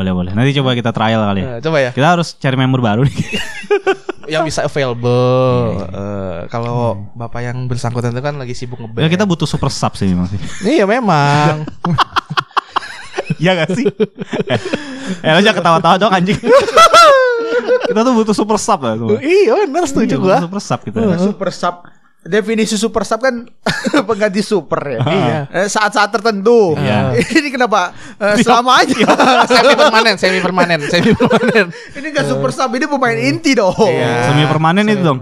Boleh boleh. Nanti coba kita trial kali ya. Nah, coba ya. Kita harus cari member baru nih. Yang bisa available. Eh, kalau bapak yang bersangkutan itu kan lagi sibuk ngeband. ya kita butuh super sub sih memang sih. Iya memang. Iya gak sih? eh, eh lo jangan ketawa-tawa dong anjing. kita tuh butuh super sub ya. semua. iya benar setuju Iya, gua. butuh Super sub kita. super sub definisi super sub kan pengganti super ya. Iya. Eh, Saat-saat tertentu. Iya. Ini kenapa eh, selama aja? semi permanen, semi permanen, semi permanen. ini enggak super sub, ini pemain inti dong. Iya. Semi permanen itu dong.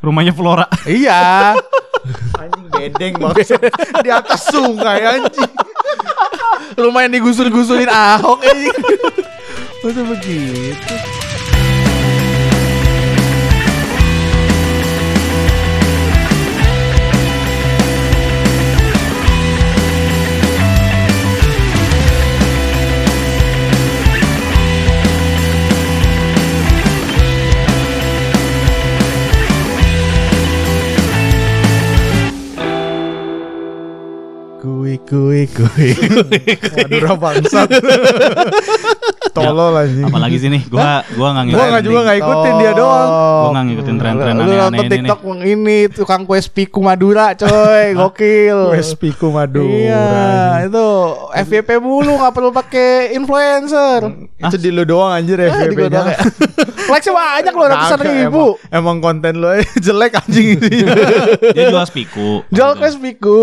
Rumahnya Flora. Iya. Anjing bedeng banget di atas sungai anjing. Rumah yang digusur-gusurin Ahok ini. Masa begitu? Kui kui kui. Madura bangsat. Tolol anjing. Apalagi sih nih, gua gua enggak Gua enggak juga enggak ikutin dia doang. Gua nggak ngikutin tren-tren Lu aneh-aneh nonton ini nih. TikTok yang ini tukang kue spiku Madura coy, gokil. Wes Piku Madura. Iya, itu FYP mulu nggak perlu pakai influencer. Itu di lu doang anjir ya Ah, di gua doang ya. Like-nya banyak loh ratusan ribu. Emang, konten lo jelek anjing ini. Dia jual spiku. Jual kue spiku.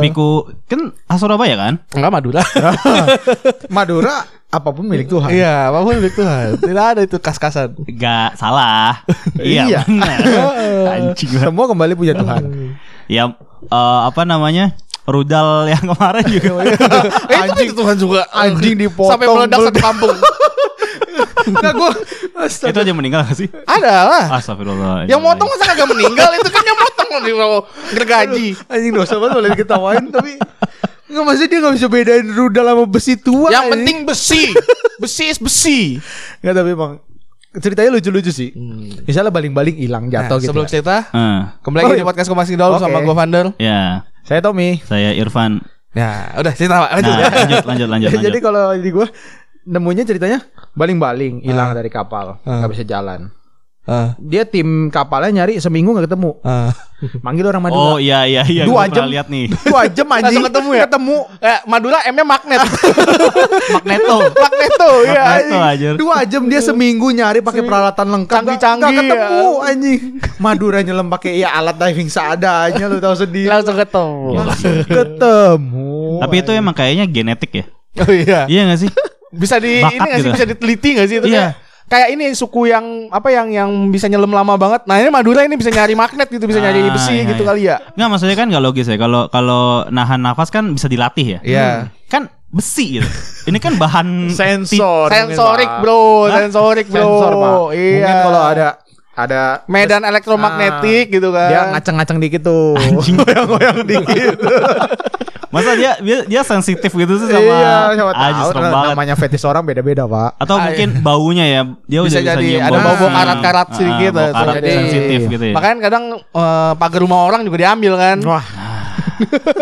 Spiku kan asal Surabaya kan? Enggak Madura. Madura apa pun milik Tuhan. Iya, apa pun milik Tuhan. Tidak ada itu kas-kasan. Gak salah. Iya. iya benar. Anjing. Semua kembali punya Tuhan. Ya eh, apa namanya? Rudal yang kemarin juga. Anjing itu Tuhan juga. Anjing dipotong. Sampai meledak satu kampung. Enggak gua itu aja meninggal gak sih? ada lah. Astagfirullah. Yang motong masa kagak meninggal itu kan loh di gergaji. anjing dosa banget boleh diketawain tapi Enggak maksudnya dia gak bisa bedain rudal sama besi tua Yang penting besi. Besi is besi. Enggak tapi emang ceritanya lucu-lucu sih. Misalnya baling-baling hilang Nah, jatuh gitu. sebelum ya. cerita, Eh, kembali Oh, lagi iya. di podcast Kompas Oke. sama gue Vander. ya, Saya Tommy. saya Irfan. Ya, udah cerita Pak. Lanjut. Nah, lanjut, lanjut, lanjut, lanjut. Jadi kalau di gua nemunya ceritanya baling-baling hilang dari kapal, Ah. nggak bisa jalan. Ah, Dia tim kapalnya nyari seminggu nggak ketemu. ah. Manggil orang Madura. Oh iya iya iya. Dua jam. lihat nih. Dua jam anjing. Langsung ketemu ya? Ketemu. Eh, Madura M-nya magnet. Magneto. Magneto ya. Magneto aja. Dua jam dia seminggu nyari pakai peralatan lengkap. Canggih-canggih, nggak ketemu ya. anjing. Madura nyelam pakai ya alat diving seadanya lu tahu sendiri. Langsung ketemu. ketemu. Tapi itu emang kayaknya genetik ya. Oh iya. Iya gak sih? Bisa di Bakat ini nggak sih gitu. bisa diteliti nggak sih itu Iya. Kayak ini suku yang apa yang yang bisa nyelam lama banget. Nah, ini Madura ini bisa nyari magnet gitu, bisa nyari Ah, besi iya, gitu iya. kali ya. Nggak maksudnya kan gak logis ya. Kalau kalau nahan nafas kan bisa dilatih ya. Iya. Kan besi gitu. Ini kan bahan sensor. Sensorik. Bro. Sensorik, Bro. Sensor, Pak. Iya. Mungkin kalau ada ada medan elektromagnetik gitu kan. dia ngaceng-ngaceng dikit tuh. Goyang-goyang dikit. Masa dia dia, dia sensitif gitu sih sama iya, siapa Ah, tahu serem banget. namanya fetis orang beda-beda, Pak. Atau mungkin baunya ya. Dia Bisa udah jadi, bisa nyium ada bau-bau besi. karat-karat Ah, sedikit, bau bisa karat jadi. sensitif gitu ya. Makanya kadang eh, pagar rumah orang juga diambil kan. Wah.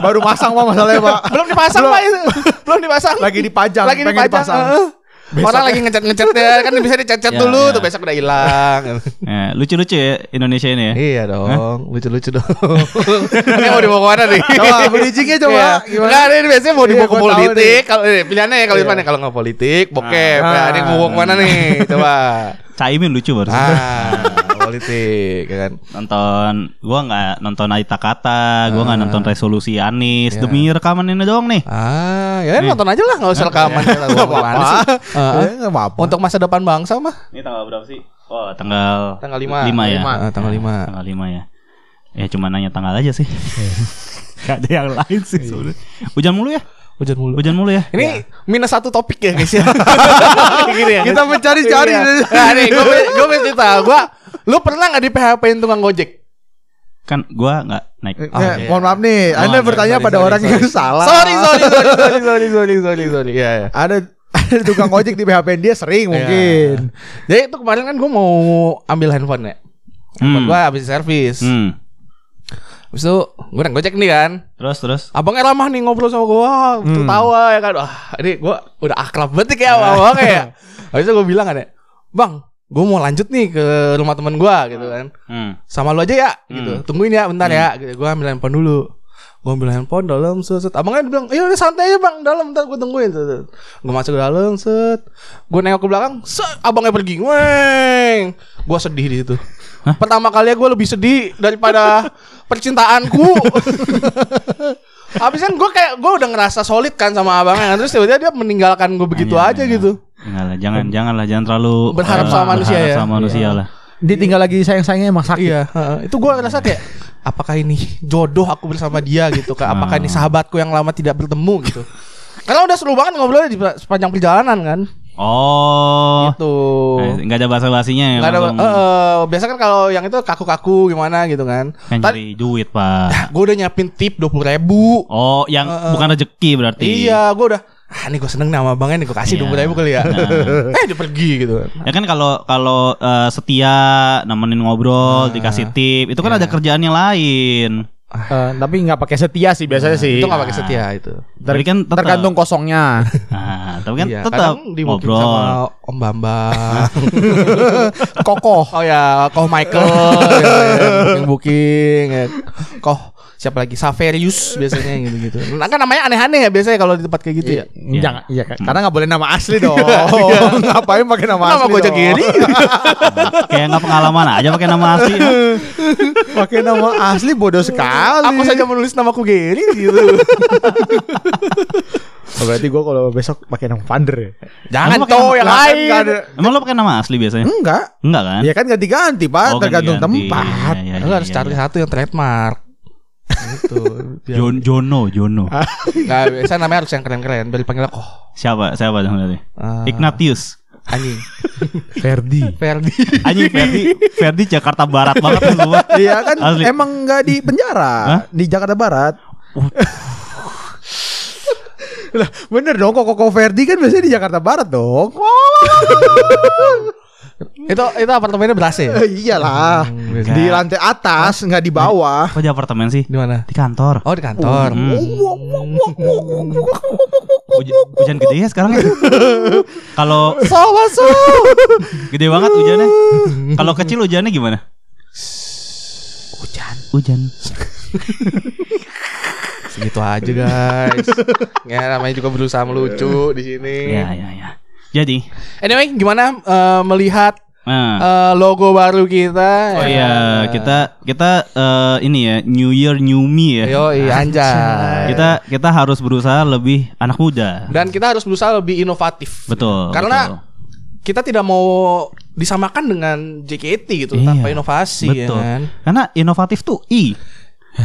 Baru masang Pak masalahnya, Pak. Belum dipasang Pak itu. Belum dipasang. Lagi dipajang, Lagi pengen dipajang. dipasang. Heeh. Orang lagi ngecat-ngecat ya kan bisa dicat-cat Ya, dulu ya. tuh besok udah hilang. Ya, lucu-lucu ya Indonesia ini ya. Iya dong, lucu-lucu dong. Ini mau dibawa ke mana nih? Coba, bridgingnya coba. Iya. Gimana? Nggak, ini biasanya mau Iya, dibawa ke politik. Kalau eh, pilihannya ya kalau Irfan ya kalau nggak politik, bokep. Ah. Nah, ini mau bawa ke mana nih? Coba. Caimin lucu baru Ah, politik ya kan. nonton gua nggak nonton Aita Kata, gua nggak Ah. nonton resolusi Anis Ya. demi rekaman ini doang nih. Ah, ya nonton aja lah, nggak usah rekaman. Ya, apa-apa. Heeh. Ya, nggak apa-apa. Untuk masa depan bangsa mah. Ini tanggal berapa sih? Oh, tanggal Tanggal 5. 5 ya. Ah, tanggal 5. Tanggal 5 ya. Ya cuma nanya tanggal aja sih. Gak ada yang lain sih sebenarnya. Hujan mulu ya? Hujan mulu. Hujan mulu ya? Ini minus satu topik ya guys ya. Gini ya. Kita mencari-cari. Iya. Nah, nih gue gue mau cerita. Gua Lu pernah nggak di PHP-in tukang Gojek? kan gua nggak naik. Oh, ya. Mohon maaf nih, oh, Anda bertanya sorry, pada sorry, orang sorry. yang salah. Sorry, sorry, sorry, sorry, sorry, sorry, sorry. Ya, ya. Ada ada tukang gojek di PHP dia sering iya, mungkin. Iya. Jadi itu kemarin kan gua mau ambil handphone ya. Hmm. gua habis servis. Hmm. Abis itu gue naik gojek nih kan Terus terus Abangnya ramah nih ngobrol sama gue hmm. Tertawa ya kan Wah ini gue udah akrab banget kayak iya. sama ya Habis itu gue bilang kan ya Bang gue mau lanjut nih ke rumah temen gue gitu kan. Hmm. Sama lu aja ya, gitu. Tungguin ya, bentar ya. Gitu. Gue ambil handphone dulu. Gue ambil handphone dalam set, set. Abangnya bilang, iya udah santai aja bang, dalam bentar gue tungguin. Gue masuk ke dalam set. Gue nengok ke belakang, set. Abangnya pergi, weng. Gue sedih di situ. Pertama kali gue lebih sedih daripada percintaanku. Habis kan gue kayak gue udah ngerasa solid kan sama abangnya kan. Terus tiba-tiba dia meninggalkan gue begitu Iya, aja iya. gitu. Enggak lah, jangan jangan lah, jangan terlalu Berharap eh, sama manusia berharap ya. Sama manusia lah. Ditinggal lagi sayang-sayangnya emang sakit. Iya, heeh. itu gue ngerasa kayak apakah ini jodoh aku bersama dia gitu kan? Apakah ini sahabatku yang lama tidak bertemu gitu? Karena udah seru banget ngobrolnya di sepanjang perjalanan kan. Oh. Gitu. Eh, Enggak ada bahasa-basinya ya. Nggak ada, eh, eh, biasa kan kalau yang itu kaku-kaku gimana gitu kan. kan cari duit, Pak. Gue udah nyiapin tip dua puluh ribu. Oh, yang bukan rezeki berarti. Iya, gue udah. Ah, nih gue seneng nih sama abangnya nih gue kasih Iya. dua puluh ribu kali ya. Nah. eh dia pergi gitu kan. Ya kan kalau kalau eh, setia nemenin ngobrol, dikasih tip, itu kan ada kerjaan yang lain. Eh, tapi nggak pakai setia sih biasanya sih. Itu gak pakai setia itu. Tapi kan tetap. Tergantung kosongnya. Nah, tapi kan Iya, tetap ngobrol. sama Om Bambang. Kokoh. Oh ya, Koh Michael ya, yang booking ya. Koh siapa lagi? Saverius biasanya gitu-gitu. Nah, kan namanya aneh-aneh ya biasanya kalau di tempat kayak gitu ya. Jangan, iya kan. Karena nggak boleh nama asli dong. Ngapain pakai nama Nama asli? gue dong? gini. Kayak nggak pengalaman aja pakai nama asli. Pakai nama asli bodoh sekali. Aku saja menulis namaku Gary gitu. Oh, berarti gue kalau besok pakai nama Vander ya? Jangan tuh nama- yang kan lain. ada. Emang lo pakai nama asli biasanya? Enggak. Enggak kan? Ya kan ganti-ganti pak, Oh, tergantung ganti-ganti. tempat. Iya, iya, Enggak harus iya, cari iya. satu yang trademark. Gitu. Biar- Jon Jono, Jono. Nggak, biasa namanya harus yang keren-keren. Biar dipanggil Koh. Siapa? Siapa dong berarti? Ah, Ignatius. Anjing. Ferdi. Ferdi. Anjing Ferdi, Ferdi Jakarta Barat banget tuh semua. Iya kan Asli. emang nggak di penjara Hah? di Jakarta Barat. lah bener dong kok Koko Ferdi kan biasanya di Jakarta Barat dong. itu itu apartemennya berasa ya? Eh, Iyalah biasa. di lantai atas nggak di bawah. Kok di apartemen sih? Di mana? Di kantor. Oh di kantor. Hmm. Huj- hujan gede ya sekarang ya. Kalau gede banget hujannya. Kalau kecil hujannya gimana? Hujan. Hujan. Segitu aja guys. ya namanya juga berusaha melucu di sini. Ya ya ya. Jadi, Anyway, gimana eh, melihat nah, eh, logo baru kita? oh iya kita kita eh, ini ya New Year New Me ya. Yo, iya anjay. Kita kita harus berusaha lebih anak muda. Dan kita harus berusaha lebih inovatif. Betul. Karena betul. kita tidak mau disamakan dengan JKT gitu Iya, tanpa inovasi betul. ya kan. Karena inovatif tuh I.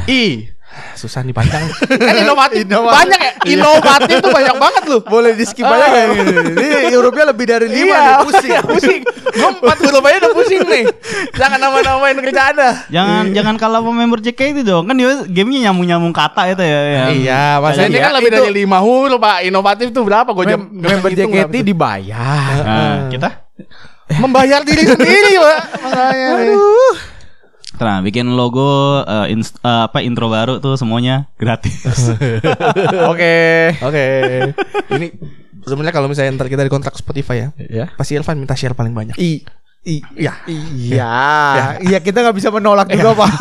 I susah nih panjang. kan inovatif. Inovatif. Banyak ya. Inovatif tuh banyak banget loh. Boleh di skip aja kayak gini. Ini hurufnya lebih dari lima Iya, nih pusing. pusing. Gue empat huruf aja udah pusing nih. Jangan nama-namain kerja ada. Jangan jangan kalah sama member JKT dong. Kan dia gamenya nyambung-nyambung kata itu ya. ya. Iya, maksudnya ini Iya, kan lebih itu- dari lima huruf, Pak. Inovatif tuh berapa? Gue jam Mem- member JKT dibayar. Nah, kita membayar diri sendiri, Pak. Masalahnya. nih. Nah, bikin logo eh, inst- eh, apa intro baru tuh semuanya gratis. Oke. Oke. Ini sebenarnya kalau misalnya ntar kita dikontrak Spotify ya, Ya. pasti Irfan minta share paling banyak. I I Iya. Iya, iya kita nggak bisa menolak juga pak.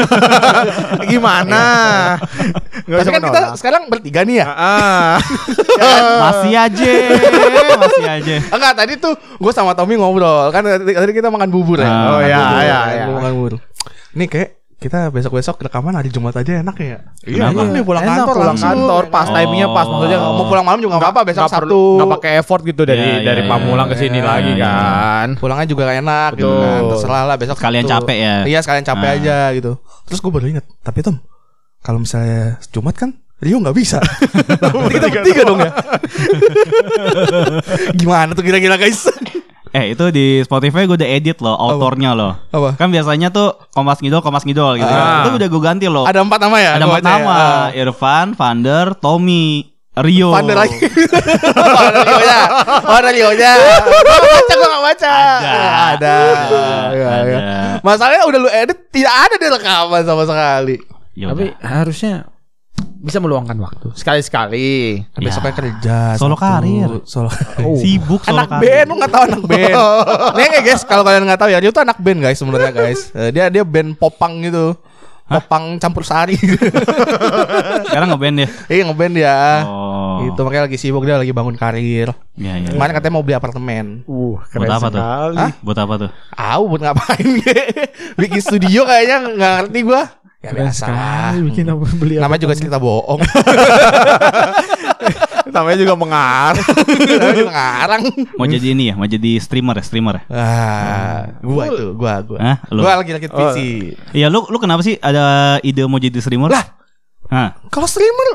Gimana? Nggak Tapi kan kita menolak. sekarang bertiga nih ya. Ah, masih aja, masih aja. Enggak, tadi tuh gue sama Tommy ngobrol kan tadi, kita makan bubur ya. Oh, Makan ya, bubur, ya, kan, ya. gua Makan bubur. Nih kayak kita besok-besok rekaman hari Jumat aja enak ya. Iya, Kenapa? enak nih pulang enak, kantor pulang langsung. kantor pas Oh. timingnya pas maksudnya Oh. Mau pulang malam juga nggak apa-apa besok perlu- Sabtu. nggak pakai effort gitu dari Iya, iya, dari iya. Pamulang ke sini Iya, lagi iya. kan. Pulangnya juga gak enak gitu Betul. kan. Terserah lah besok Sekalian Sabtu. capek ya. Iya, sekalian capek Ah. aja gitu. Terus gue baru inget, tapi Tom, kalau misalnya Jumat kan Rio nggak bisa. Berarti kita bertiga dong ya. Gimana tuh kira-kira guys? Eh itu di Spotify gue udah edit loh, autornya loh. Apa? Kan biasanya tuh Kompas Ngidol, Kompas Ngidol gitu. Ah. Itu udah gue ganti loh. Ada empat nama ya? Ada empat ya. nama, Ah. Irfan, Vander, Tommy, Rio. Pandai lagi. oh, ada Rio nya. Oh, ada Rio nya. Baca, gua gak baca. Ada. Ada. Ada. Iya, iya. Ada. Masalahnya udah lu edit tidak ada di rekaman sama sekali. Ya Tapi harusnya bisa meluangkan waktu sekali-sekali. Kan besoknya kerja. Solo Sabtu. karir. Solo Oh. Sibuk solo anak karir. band lu nggak tahu anak band nih kayak guys kalau kalian nggak tahu ya dia tuh anak band guys sebenarnya guys Eh, dia dia band popang gitu popang campur sari Sekarang ngeband ya. iya ngeband dia Oh. itu makanya lagi sibuk dia lagi bangun karir Iya, iya. kemarin katanya mau beli apartemen Uh, keren Buat apa tuh? Hah? Buat apa tuh? Tahu buat ngapain bikin studio kayaknya nggak ngerti gua ya Keren biasa sekali bikin apa beli apa. namanya juga cerita bohong namanya juga mengarang. namanya juga ngarang Mau jadi ini ya? Mau jadi streamer ya? Streamer ya? ah gua itu gua gua Hah? Lu? gua lagi lagi PC Iya, lu lu kenapa sih ada ide mau jadi streamer? Lah. Hah? Kalau streamer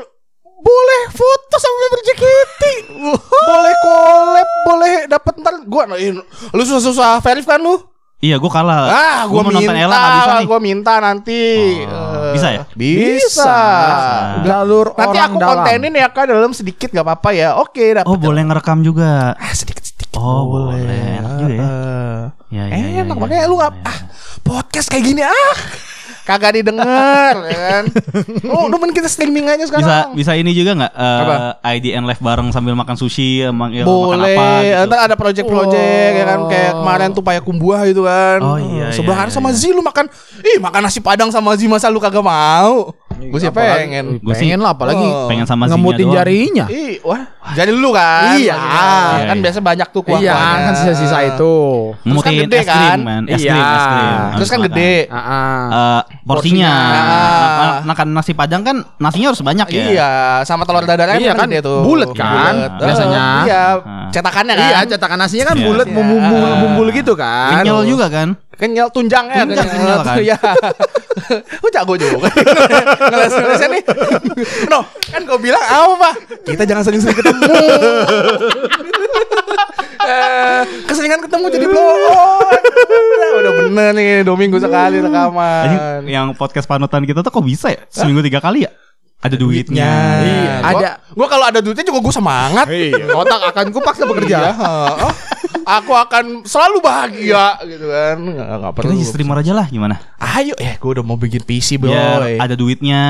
boleh foto sama member JKT. boleh collab, boleh dapat ntar gua lu susah-susah verif kan lu? Iya, gua kalah. Ah, gua, mau minta, nonton Ella nggak bisa nih. gua minta nanti. Oh, Eh, bisa ya? Bisa. Jalur Nanti orang aku dalam. kontenin ya kan dalam sedikit gak apa-apa ya. Oke, dapat. Oh, boleh ngerekam juga. Ah, sedikit-sedikit. Oh, boleh. Enak juga ya. Eh, Ya, ya, ya, Enak ya, makanya ya, lu ya, ngap ya. ah podcast kayak gini ah kagak didengar ya kan. Oh, udah kita streaming aja Bisa sekarang. bisa ini juga nggak? eh, Apa? IDN live bareng sambil makan sushi, emang ya, makan Boleh, apa gitu. ntar ada project-project ya kan kayak kemarin tuh payakumbuh gitu kan. Oh, iya, Sebelahan iya, sama iya. Zi lu makan, ih makan nasi padang sama Zi masa lu kagak mau? Gue sih Apalagi- pengen. Sih pengen lah apalagi Oh. pengen sama Zinya ngemutin doang. jarinya. Ih, wah, jadi lu kan. Iya. maksudnya. kan Iya, biasa banyak tuh kuah Iya, kan sisa-sisa itu. Ngemutin Terus kan gede es krim, kan? man. Es Iya. krim, es krim. Terus kan gede. Ah, ah. Eh, porsinya. Porsinya. Nah, makan nasi padang kan nasinya harus banyak ya. Iya, sama telur dadar Iya kan, gede tuh. bulet kan, Bulet. biasanya. Eh, Iya, Ah. cetakannya kan. Iya, cetakan nasinya kan Iya. bulat Iya. bumbul-bumbul gitu kan. Kenyal juga kan? Kenyal tunjangnya Tunjang kenyal kan? Iya. Lu jago juga. Ngeles-ngelesnya nih. No, kan kau bilang apa, Pak? Kita jangan sering-sering ketemu. Eh, Keseringan ketemu jadi blow Udah bener nih dua minggu sekali rekaman. yang podcast panutan kita tuh kok bisa ya? Seminggu tiga kali ya? Ada duitnya. Iya, Gua- ada. Gua kalau ada duitnya juga gue semangat. Iya, otak akan kupaksa Iya, bekerja. heeh. Aku akan selalu bahagia gitu kan. Nggak, nggak Kita perlu. jadi streamer aja lah gimana? Ayo, eh gue udah mau bikin PC boy. Biar ada duitnya.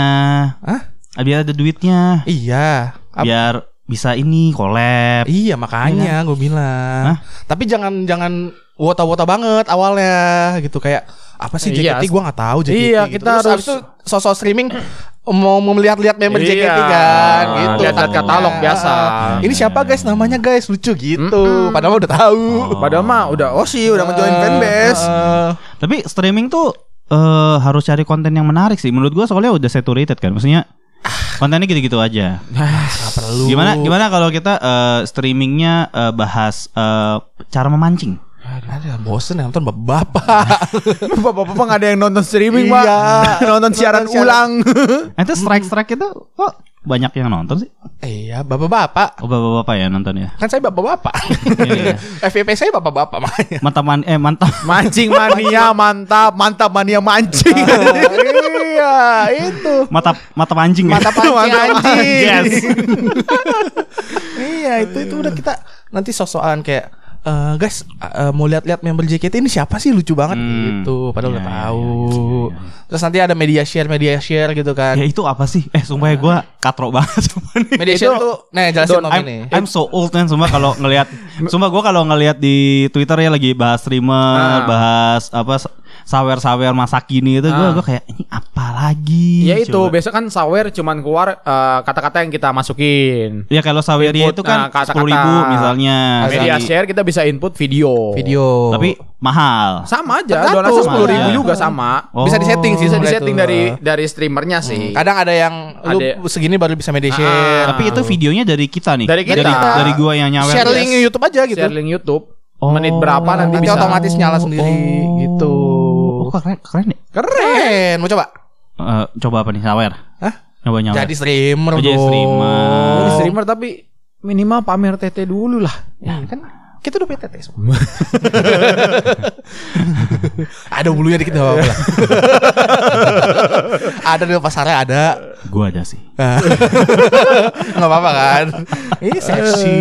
Hah? Biar ada duitnya. Iya. Biar bisa ini collab. Iya makanya gue bilang. Hah? Tapi jangan jangan wota-wota banget awalnya gitu kayak apa sih Iya. JKT gue nggak tahu JKT. Iya, gitu. kita Terus harus- abis itu sosok streaming mau mau melihat-lihat member Iya. JKT kan gitu. Lihat-lihat katalog biasa. Ini siapa guys namanya guys lucu gitu. Padahal udah tahu. Padahal mah udah oh sih udah ngejoin fanbase. Heeh. Tapi streaming tuh eh harus cari konten yang menarik sih. Menurut gua soalnya udah saturated kan. Maksudnya kontennya gitu-gitu aja. Perlu. Gimana gimana kalau kita eh, streamingnya eh, bahas eh, cara memancing? Ada bosen ya nonton bapak. Bapak-bapak nggak ada yang nonton streaming, Pak. Iya. nonton siaran Nonton siaran. ulang. Itu strike strike itu kok banyak yang nonton sih? Iya bapak-bapak. Oh bapak-bapak ya nonton ya. Kan saya bapak-bapak. Iya. FVP saya bapak-bapak makanya. Mantap man eh mantap. Mancing mania mantap, mantap mania mancing. Iya, itu. Mata mata mancing ya. Mata pancing Mata anjing. Yes. iya, itu itu udah kita nanti sosokan kayak eh guys eh, mau lihat-lihat member JKT ini siapa sih lucu banget Hmm. gitu padahal Iya, udah iya, tahu iya, iya, iya. terus nanti ada media share media share gitu kan Ya itu apa sih? Eh sumpah ya gue katro banget sama nih. media share Itu- tuh nih jelasin I'm, ini I'm so old kan Sumpah kalau ngelihat Sumpah gue kalau ngelihat di Twitter ya lagi bahas streamer Ah. Bahas apa Sawer-sawer masa kini itu Gue Ah. gue kayak Ini apa lagi ya itu Coba. biasa kan sawer cuman keluar eh, kata-kata yang kita masukin. Ya kalau sawernya Input, itu kan nah, sepuluh ribu misalnya Media share kita bisa input video. video Tapi mahal sama aja, donasi sepuluh ribu Sama juga sama. Oh. bisa disetting sih Bisa disetting dari dari streamernya sih. kadang ada yang lu Ada- segini baru bisa media Ah, share Tapi itu videonya dari kita nih Dari kita. Dari, dari gua yang nyawer share link YouTube aja gitu Share link YouTube. Oh. Menit berapa nanti, nanti bisa. otomatis nyala sendiri gitu Oh keren, keren ya keren mau coba Eh, Coba apa nih sawer Hah? Coba nyawer jadi streamer Oh, jadi streamer. Jadi streamer tapi minimal pamer TT dulu lah. Ya kan kita udah PTT semua. ada bulunya dikit gak apa-apa lah. ada di pasarnya ada. Gua ada sih Gak apa-apa kan. Ini seksi.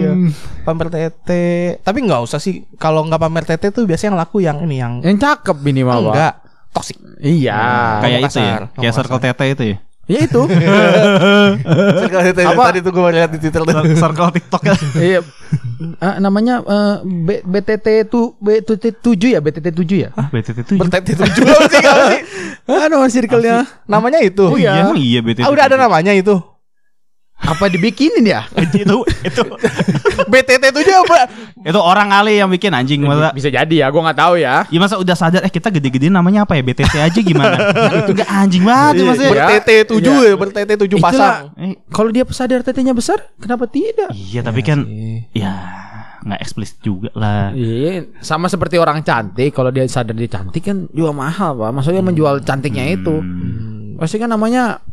Iya. Pamer TT. Tapi nggak usah sih. Kalau nggak pamer TT tuh biasanya yang laku yang ini yang Yang cakep minimal, Pak. enggak. toxic. Iya. Kayak ngomong itu ya. Kayak circle tete itu ya. Ya itu. Circle itu Apa? tadi tuh gue lihat di Twitter tuh. circle TikTok ya. Iya. Ah, namanya eh, B- BTT tu BTT 7 ya, BTT 7 ya. Ah, BTT itu. Bertete tujuh sih sih? Aduh, circle-nya. Namanya itu. Oh iya, emang iya BTT. Ah, udah ada namanya itu. Apa dibikinin ya? itu itu BTT 7 apa? itu orang kali yang bikin anjing masa Bisa jadi ya, gua nggak tahu ya. Ya masa udah sadar eh kita gede-gede namanya apa ya BTT aja gimana Itu gak anjing banget ya maksudnya Bertete 7 ya, bertete 7 Itulah. pasang. Eh, Kalau dia sadar tetenya besar, kenapa tidak? Iya tapi kan Ya nggak eksplisit juga lah Iya, sama seperti orang cantik. Kalau dia sadar dia cantik kan juga mahal, pak. Maksudnya menjual cantiknya itu. Pasti kan namanya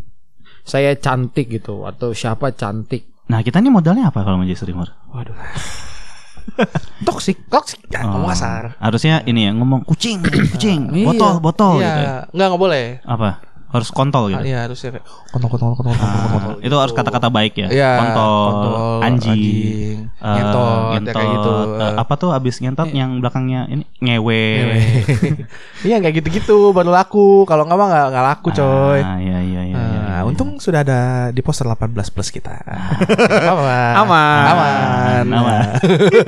saya cantik gitu atau siapa cantik. Nah kita ini modalnya apa kalau mau jadi streamer? Waduh. Toxic. Toxic. Jangan ngomong Oh, kasar. Harusnya ini ya ngomong kucing, kucing, Iya. botol, botol gitu. ya. Iya, enggak enggak boleh. Apa? Harus kontol gitu. Ah, Iya, harusnya kayak kontol kontol kontol kontol kontol. kontol. Ah, itu harus kata-kata baik ya. Iya, kontol, kontol, anjing, anjing, eh, ngentot, ya kayak gitu. eh, apa tuh abis ngentot yang belakangnya ini ngewe. Iya kayak gitu-gitu baru laku. Kalau enggak mah enggak enggak laku, coy. Ah, iya iya iya. iya, iya. untung sudah ada di poster 18 plus kita. Aman. Aman. Aman. Aman.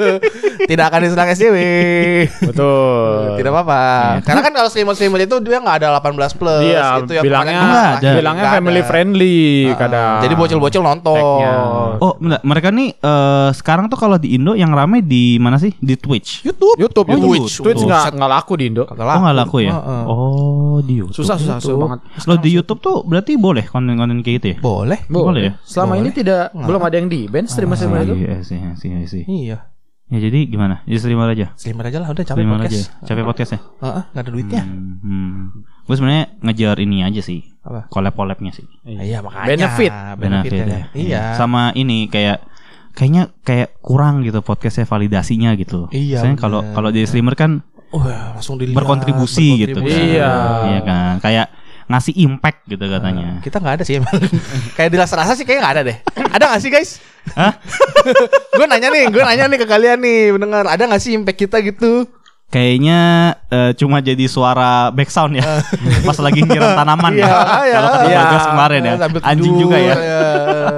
Tidak akan diserang SJW. Betul. Tidak apa-apa. Karena kan kalau streamer-streamer itu dia nggak ada 18 plus. Iya, itu yang bilangnya kemarin nggak ada. bilangnya Nggak family ada. friendly Ah, kadang. Jadi bocil-bocil nonton. Tag-nya. Oh, bentar. mereka nih eh, sekarang tuh kalau di Indo yang rame di mana sih? Di Twitch. YouTube. YouTube, Oh, YouTube. YouTube. Twitch nggak nggak laku di Indo. Kagak Oh nggak laku ya? Heeh. Oh di YouTube. Susah susah susah banget. Lo di YouTube tuh berarti boleh konten-konten kayak gitu ya? Boleh. Boleh ya? Selama ini tidak belum ada yang di band streamer-streamer itu. Iya sih, iya sih, iya sih. Iya. Ya jadi gimana? Jadi streamer aja. Streamer aja lah udah capek Streamer podcast. aja. Capek podcastnya. Heeh, nggak ada duitnya. Hmm, hmm. Gue sebenarnya ngejar ini aja sih. Apa? Collab-collabnya sih. Iya, makanya. Benefit. Benefitnya. ya. Iya. Sama ini kayak kayaknya kayak kurang gitu podcastnya validasinya gitu. Iya, Misalnya kalau kalau jadi streamer kan Wah, langsung dilihat. berkontribusi gitu. kan. berkontribusi. Iya. Iya kan. Kayak ngasih impact gitu katanya. Kita nggak ada sih emang. Kayak dirasa-rasa sih kayaknya nggak ada deh. Ada nggak sih guys? Hah? gue nanya nih, gue nanya nih ke kalian nih, mendengar ada nggak sih impact kita gitu? Kayaknya eh, cuma jadi suara background ya Pas lagi nyiram tanaman Iya, ya iya. Kalau kata Iya. Bagas kemarin ya Sambil Anjing tidur, juga ya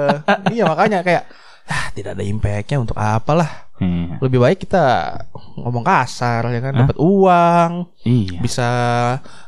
iya makanya kayak ah, tidak ada impactnya untuk apalah. Iya. Lebih baik kita ngomong kasar ya kan, dapat uang, Iya bisa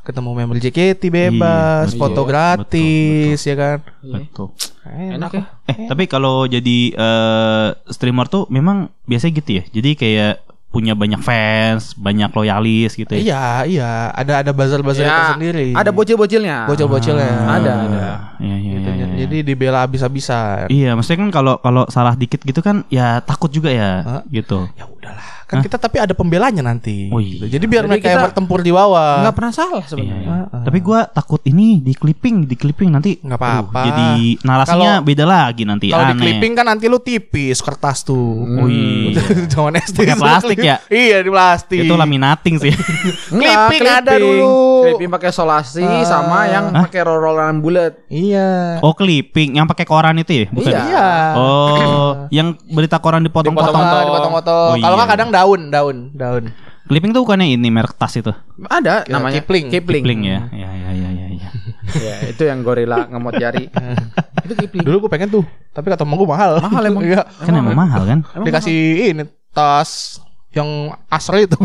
ketemu member JKT bebas, Iya, foto betul, gratis ya kan. Betul Enak, ya. Eh tapi kalau jadi eh, streamer tuh memang biasanya gitu ya Jadi kayak punya banyak fans Banyak loyalis gitu ya Iya, iya, ada ada buzzer-buzzer Ya, tersendiri. Ada bocil-bocilnya. bocil-bocilnya. Ada, ada. Iya iya Gitu, iya iya. Jadi dibela habis-habisan. Iya maksudnya kan kalau kalau salah dikit gitu kan Ya takut juga ya Hah? Gitu Ya udahlah, kan kita tapi ada pembelanya nanti. Oh gitu. iya. Jadi biar Jadi mereka yang kita bertempur di bawah. Nggak pernah salah Iya, sebenarnya. iya. Tapi gua takut ini di clipping, di clipping nanti Nggak apa-apa. aduh, Jadi narasinya Kalau- beda lagi nanti Kalau di clipping kan nanti lu tipis kertas tuh. Oh iya. Zaman SD Pakai plastik ya? Iya di plastik. Itu laminating sih. Clipping ada dulu. Clipping pakai solasi Ah. sama yang Hah? pakai roll-rollan bulat. Iya. Oh clipping yang pakai koran itu ya? Bukan? Iya. Iya. Oh, yang berita koran dipotong-potong. Dipotong-potong. Oh, Kalau iya. nggak kadang daun, daun, daun. Clipping tuh bukannya ini merek tas itu? Ada Ya, namanya Kipling. Kipling. Kipling ya. Ya ya ya ya. ya. Ya, itu yang gorila ngemot jari. itu Kipling. Dulu gue pengen tuh, tapi kata temen gue mahal. Mahal emang. Iya. Kan emang mahal kan? Emang Dikasih ini tas yang asri itu.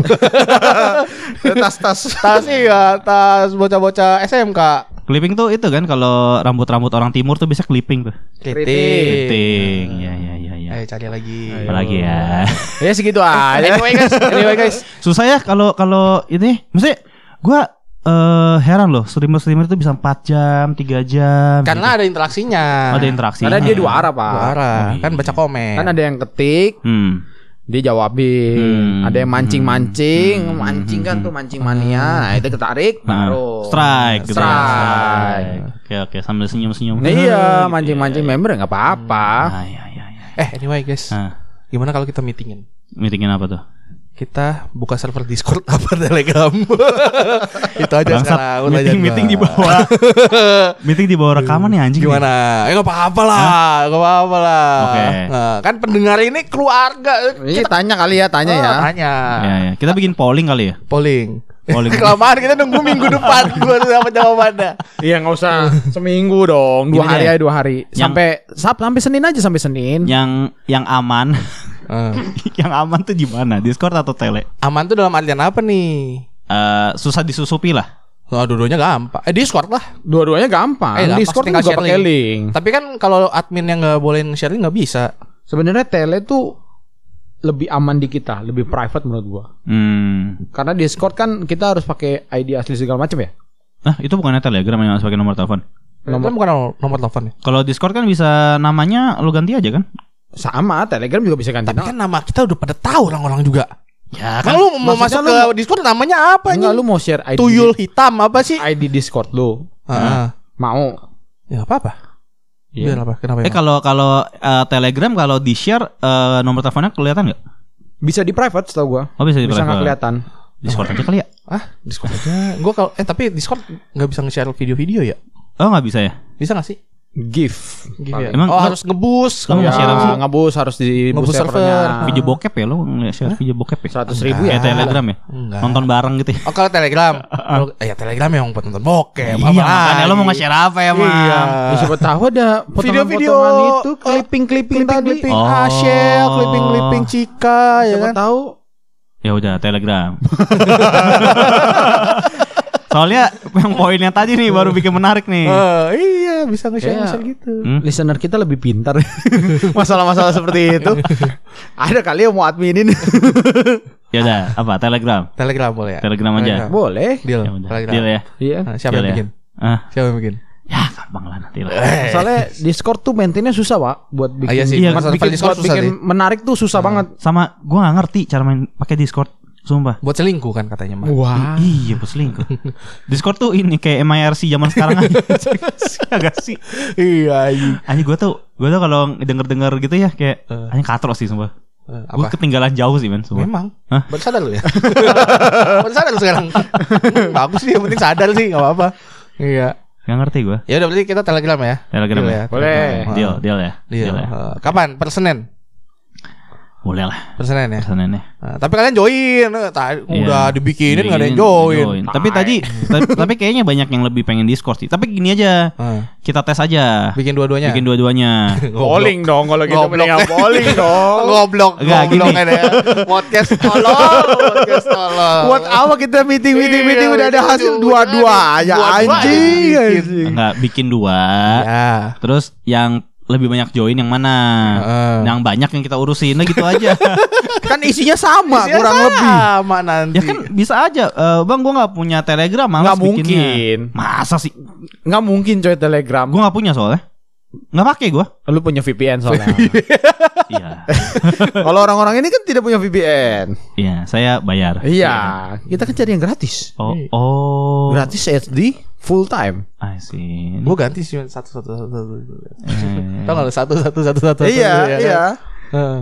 tas-tas. tas iya, tas bocah-bocah SMK. Clipping tuh itu kan kalau rambut-rambut orang timur tuh bisa clipping tuh. Clipping. Ya ya ya. Ayo cari lagi. Apa lagi ya? ya segitu aja. Anyway guys, anyway guys. Susah ya kalau kalau ini, maksudnya gua eh heran loh streamer-streamer itu bisa 4 jam, 3 jam. Karena ada interaksinya. gitu. ada interaksi. Karena dia dua arah, Pak. Dua arah. Oh, iya. Kan baca komen. Kan ada yang ketik, Hmm. dia jawabin. Hmm. Ada yang mancing-mancing, Hmm. mancing kan tuh mancing mania. Nah, itu ketarik Nah, baru strike gitu ya. Strike. Oke oke sambil senyum-senyum. Nah, iya, mancing-mancing member nggak apa-apa. Ah, iya iya iya. Eh, anyway guys. Nah, Gimana kalau kita meetingin? meetingin apa tuh? Kita buka server Discord apa Telegram. Itu aja Bangsat, sekarang. udah meeting aja meeting di bawah. meeting di bawah rekaman ya anjing. Gimana? Eh nggak apa-apa lah, nggak apa-apa lah. Oke. Nah, kan pendengar ini keluarga. Iya, tanya kali ya, tanya Oh, ya. Tanya. Ya, ya. Kita bikin polling kali ya. Polling. Oh, Kelamaan kita nunggu minggu depan baru dapat jawabannya. Iya nggak usah seminggu dong, dua Gini hari deh. aja dua hari. Yang- Sampai sab sampai Senin aja sampai Senin. yang yang aman. Eh, yang aman tuh gimana? Discord atau tele? Aman tuh dalam artian apa nih? Eh, susah disusupi lah. Oh, dua-duanya gampang. Eh, Discord lah. Dua-duanya gampang. Eh, gampang, Discord tinggal juga pakai link. Tapi kan kalau admin yang nggak bolehin sharing nggak bisa. Sebenarnya tele tuh lebih aman di kita, lebih private menurut gua. Hmm. Karena Discord kan kita harus pakai ID asli segala macam ya. Ah, itu bukannya Telegram yang harus pakai nomor telepon. Nomor bukan nomor, telepon ya. Kalau Discord kan bisa namanya lu ganti aja kan? Sama, Telegram juga bisa ganti Tapi kan nama kita udah pada tahu orang-orang juga. Ya Kan lu mau masuk lu ke mau- Discord namanya apa Enggak nih? lu mau share ID Tuyul hitam apa sih? ID Discord lu. Heeh. Mau. Ya apa apa? Iya. Biar apa? Kenapa? Eh kalau kalau eh, Telegram kalau di share eh, nomor teleponnya kelihatan nggak? Bisa di private setahu gua. Oh bisa di Bisa nggak private. kelihatan. Discord aja kali ya? ah Discord aja. Gua kalau eh tapi Discord nggak bisa nge-share video-video ya? Oh nggak bisa ya? Bisa nggak sih? GIF. Gitu ya? Emang oh harus ngebus. mau Ya, share apa sih? ngebus harus di Ngebus server. servernya. Video bokep ya lo share video bokep ya? Seratus ribu ya. Telegram ya? Enggak. Nonton bareng gitu ya? Oh kalau Telegram, Kalau- eh, ya Telegram yang buat nonton bokep. Iya makanya lo mau nge-share apa ya mah? Iya. Ya, siapa tahu ada Video-video itu clipping-clipping tadi. clipping Oh. Ashel, clipping clipping Cika ya Siapa kan. tahu Ya udah Telegram. Soalnya yang poinnya tadi nih baru bikin menarik nih. Eh, iya bisa nge-share nge-share gitu. Hmm? listener kita lebih pintar masalah-masalah seperti itu. ada kali yang mau adminin. Ya udah apa Telegram? Telegram boleh ya? Telegram aja. Boleh. Deal. Ya. Telegram. Deal ya. Iya. Nah, siapa Deal yang ya. bikin? Ah, Siapa yang bikin? ya gampang lah nanti lah. Soalnya Discord tuh maintainnya susah, Pak, buat bikin. Ah, iya sih. Iya, bikin, Discord buat susah bikin sih. menarik tuh susah banget. Sama gua nggak ngerti cara main pakai Discord. Sumpah. Buat selingkuh kan katanya mah. Wah. I- iya bos selingkuh. Discord tuh ini kayak MIRC zaman sekarang aja. Agak sih. Iya, iya. Anjing gue tuh gue tuh kalau denger-denger gitu ya kayak anjing katro sih sumpah. Eh, Gue ketinggalan jauh sih men sumpah. Memang. Hah? Baru sadar lu ya? Baru sadar lu sekarang. Hmm, Bagus sih, yang penting sadar sih, enggak apa-apa. Iya. Gak ngerti gue. Ya udah berarti kita Telegram ya. Telegram Deal ya. Boleh. Telegram. Deal, deal ya. Deal. ya. Eh, Kapan? Per Senin. Boleh lah. Per Senin ya. Pesannya. Nah, tapi kalian join, Eh, ta- udah Iya. dibikinin nggak ada yang Dibikinin, join. Tapi tadi tapi, tapi kayaknya banyak yang lebih pengen Discord sih. Tapi gini aja, Ah, kita tes aja. bikin dua-duanya. Bikin dua-duanya. Bowling dong kalau gitu Goblok. mendingan bowling dong. Goblok, Enggak, gini. kan ya. Podcast tolong, podcast tolong. Buat apa kita meeting meeting Iya, meeting udah ada hasil udah. dua-dua aja Dua-dua anjing. aja anjing. Enggak bikin dua. Ya. Terus yang lebih banyak join yang mana? Heeh. Yang banyak yang kita urusin nah gitu aja. Kan isinya sama Isinya kurang lebih. sama nanti. ya kan bisa aja. Eh, bang gua nggak punya Telegram, Nggak bikinnya. mungkin. Masa sih? Nggak mungkin coy Telegram. Gua nggak punya soalnya. Nggak pakai gua. Lu punya VPN soalnya. Iya. Kalau orang-orang ini kan tidak punya VPN. Iya, saya bayar. iya, kita kan cari yang gratis. Oh, oh. Gratis SD full time. I see. Gue ganti sih satu satu satu. satu. Eh. Tau nggak satu satu satu satu. Iya, satu, ya kan? iya. Heeh.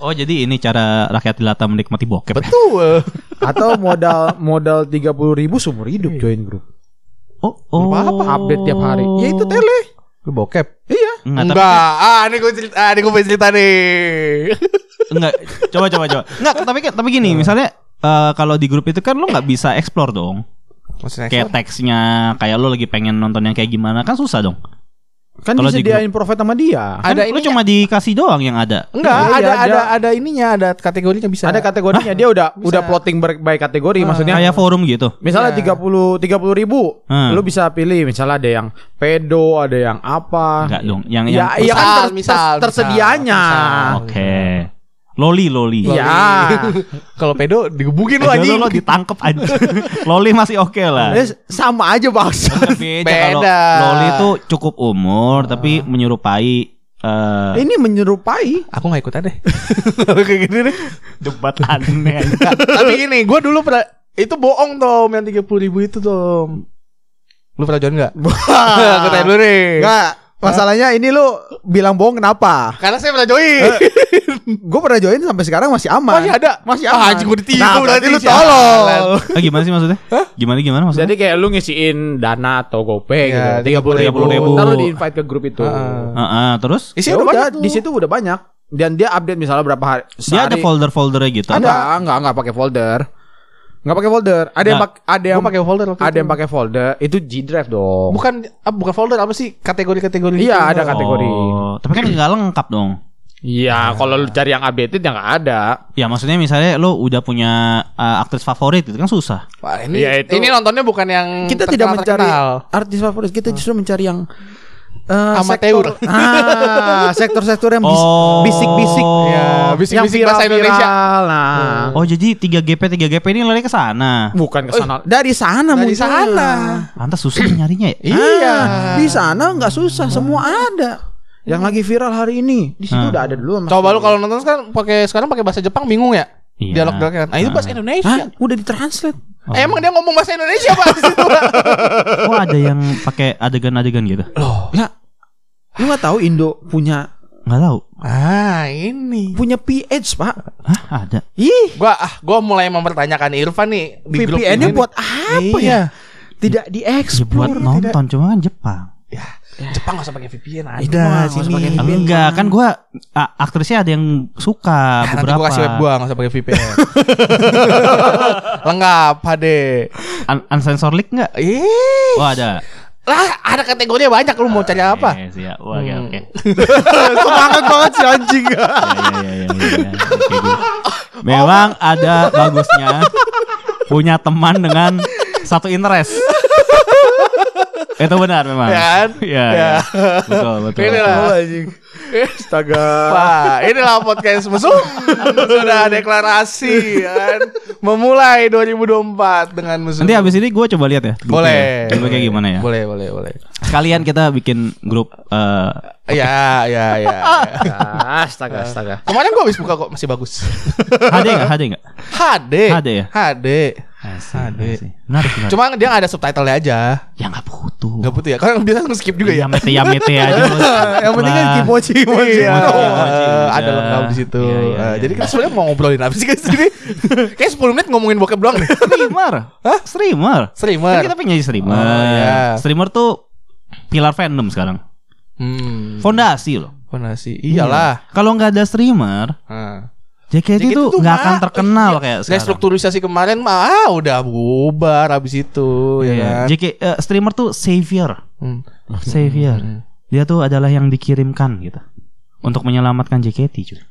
Oh, jadi ini cara rakyat jelata menikmati bokep. ya? Betul. Atau modal modal tiga puluh ribu seumur hidup join grup. Oh, oh. Apa-apa, update tiap hari. Ya itu tele. Gue bokep. Iya. Enggak, tapi- Enggak. Ah, ini gue cerita, ah, ini gue cerita nih. enggak. Coba coba coba. Enggak, tapi tapi gini, misalnya eh, kalau di grup itu kan lo nggak bisa explore dong. Maksudnya Kayak teksnya, kayak lo lagi pengen nonton yang kayak gimana kan susah dong. Kan Kalau di disediain profit sama dia. Kan Ada lo ininya. cuma dikasih doang yang ada. Enggak, Iya, ada, ada. ada ada ininya, ada kategorinya bisa. Ada kategorinya dia udah udah plotting by kategori maksudnya. Kayak forum gitu. Misalnya Iya. tiga puluh tiga puluh ribu, Hmm. lu bisa pilih misalnya ada yang pedo, ada yang apa. Enggak dong. Yang Ya, yang iya kan Misal, ter- misal, ter- tersedianya. Oke. Loli, loli. Loli. Ya. Kalau pedo digebukin lu Lo, anjing. lo ditangkep aja. loli masih oke lah. Eh, sama aja bangsa. Beda loli itu cukup umur tapi menyerupai eh Ini menyerupai. Aku gak ikut deh. Kayak gini deh. debat aneh. Nggak, tapi gini, gue dulu pernah itu bohong Tom yang tiga puluh ribu itu Tom. Lu pernah join nggak? Aku tanya dulu nih. Enggak, masalahnya ini lu bilang bohong kenapa? Karena saya pernah join. Gue pernah join sampai sekarang masih aman. Masih ada. Masih Ah, aman. anjing gue ditipu Nah, berarti lu tolol. Ah, gimana sih maksudnya? Gimana gimana maksudnya? Jadi kayak lu ngisiin dana atau GoPay Iya, gitu. Tiga puluh ribu. 30.000. Ntar lu di invite ke grup itu. Heeh. Heeh, terus Isi Ya udah di situ udah banyak. Dan dia update misalnya berapa hari. dia ada sehari. folder-foldernya gitu. Ada, enggak enggak pakai folder. Nggak pakai folder. Ada yang Nggak. pak ada yang pakai folder ada itu. yang pakai folder. Itu G Drive dong. Bukan ah, bukan folder apa sih kategori-kategori Iya, gitu. ada kategori. Oh, tapi kan nggak lengkap dong. Iya, kalau lu cari yang updated ya nggak ada. Ya maksudnya misalnya lo udah punya uh, aktris favorit itu kan susah. Wah, ini Iya, itu- ini nontonnya bukan yang Kita tidak mencari terkenal. artis favorit, kita justru mencari yang eh, Amateur. sektor- Ah, sektor-sektor yang bis- Oh. bisik-bisik. Ya, bisik-bisik bahasa Indonesia. Nah, Oh jadi 3GP 3GP ini lari ke sana. bukan ke sana. Dari sana Dari munculnya. sana. Pantas susah nyarinya ya. Iya, di sana nggak susah, semua ada. Yang lagi viral hari ini, di situ Hmm. udah ada dulu. Coba lu kalau nonton sekarang pakai sekarang pakai bahasa Jepang bingung ya? Iya. Dialog-dialognya. Nah, itu bahasa Indonesia. Hah? Udah ditranslate. Eh, emang dia ngomong bahasa Indonesia, Pak? di situ, Pak? Oh ada yang pakai adegan-adegan gitu. Ya, lu nggak tahu Indo punya Nggak tahu. ah, ini. punya PH pak? Hah ada. Ih, Gua ah, gua mulai mempertanyakan Irfan nih di grup VPN-nya ini buat apa Iya. ya? Tidak Ya diekspor. buat nonton cuma kan Jepang. Ya, Jepang gak usah pakai VPN aja. Udah, sini. pakai VPN. Enggak kan gua a- aktrisnya ada yang suka Nanti beberapa. gua kasih web gua gak usah pakai VPN. Lengkap HD. Un- Unsensor leak enggak? Ih, Oh ada. lah ada kategorinya banyak lu mau cari apa? Siap. Wah, Oke Hmm. oke. Semangat banget si anjing. Ya, ya, ya, ya, ya. Oke, gitu. Memang ada bagusnya punya teman dengan satu interest. Itu benar memang. Ya kan? Iya. Ya. iya. Betul, betul. Inilah. Oh, anjing. Astaga. Wah, inilah podcast musuh sudah deklarasi ya kan. Memulai 2024 dengan musuh. Nanti habis ini gue coba lihat ya. boleh. ya. Grupnya kayak gimana ya? Boleh, boleh, boleh. Sekalian kita bikin grup eh Ya, ya, ya. ya. Astaga, astaga. Kemarin gua habis buka kok masih bagus. HD enggak? HD enggak? HD. HD ya? HD. Asik, HD. asik. Menarik, menarik. Cuma dia ada subtitle-nya aja. ya enggak butuh. Enggak butuh ya. Kan biasa skip juga ya. Ya mete ya mete aja. Yang penting kan Lah. kimochi kimochi. Iya, ada lengkap di situ. Iya, iya, Eh, iya, jadi iya. kita sebenarnya mau ngobrolin apa sih guys ini? Kayak 10 menit ngomongin bokep doang nih. Streamer. Hah? Streamer. Streamer. Kan kita pengen jadi streamer. Oh, iya. Streamer tuh pilar fandom sekarang. Hmm. Fondasi loh. Fondasi. Iyalah. Kalau nggak ada streamer, Nah. JKT, JKT itu tuh nggak akan terkenal iya. kayak sekarang. Restrukturisasi kemarin mah ah, udah bubar habis itu ya Iya. kan. JK eh, streamer tuh savior. Hmm. Savior. Dia tuh adalah yang dikirimkan gitu untuk menyelamatkan JKT cuy.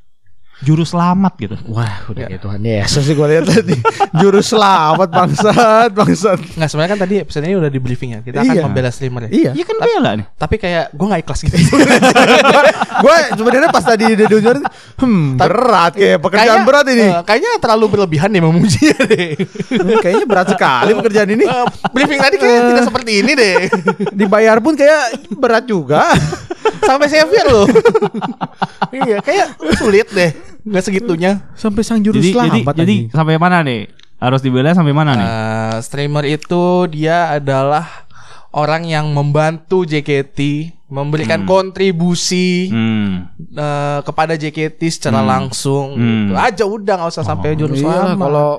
Juru selamat gitu. Wah, udah kayak Tuhan Yesus sih gue lihat tadi. Juru selamat bangsat, bangsat. Nggak sebenarnya kan tadi episode ini udah di briefing ya. Kita akan Iya. membela streamer ya. Iya. Iya kan bela nih. Tapi kayak gue nggak ikhlas gitu. gue sebenarnya pas tadi di dengar hmm berat kayak pekerjaan Kayaknya, berat ini. eh, kayaknya terlalu berlebihan nih memuji deh. Kayaknya berat sekali pekerjaan ini. Eh, briefing tadi kayaknya tidak seperti ini deh. Dibayar pun kayak berat juga. Sampai savior loh. iya, kayak sulit deh. Nggak segitunya. Sampai sang juru Jadi jadi jadi anjing. sampai mana nih? Harus dibela sampai mana nih? Eh, streamer itu dia adalah orang yang membantu JKT memberikan kontribusi Hmm. eh, kepada JKT secara langsung Hmm. gitu. aja udah nggak usah sampai juru Iya, selamat. kalau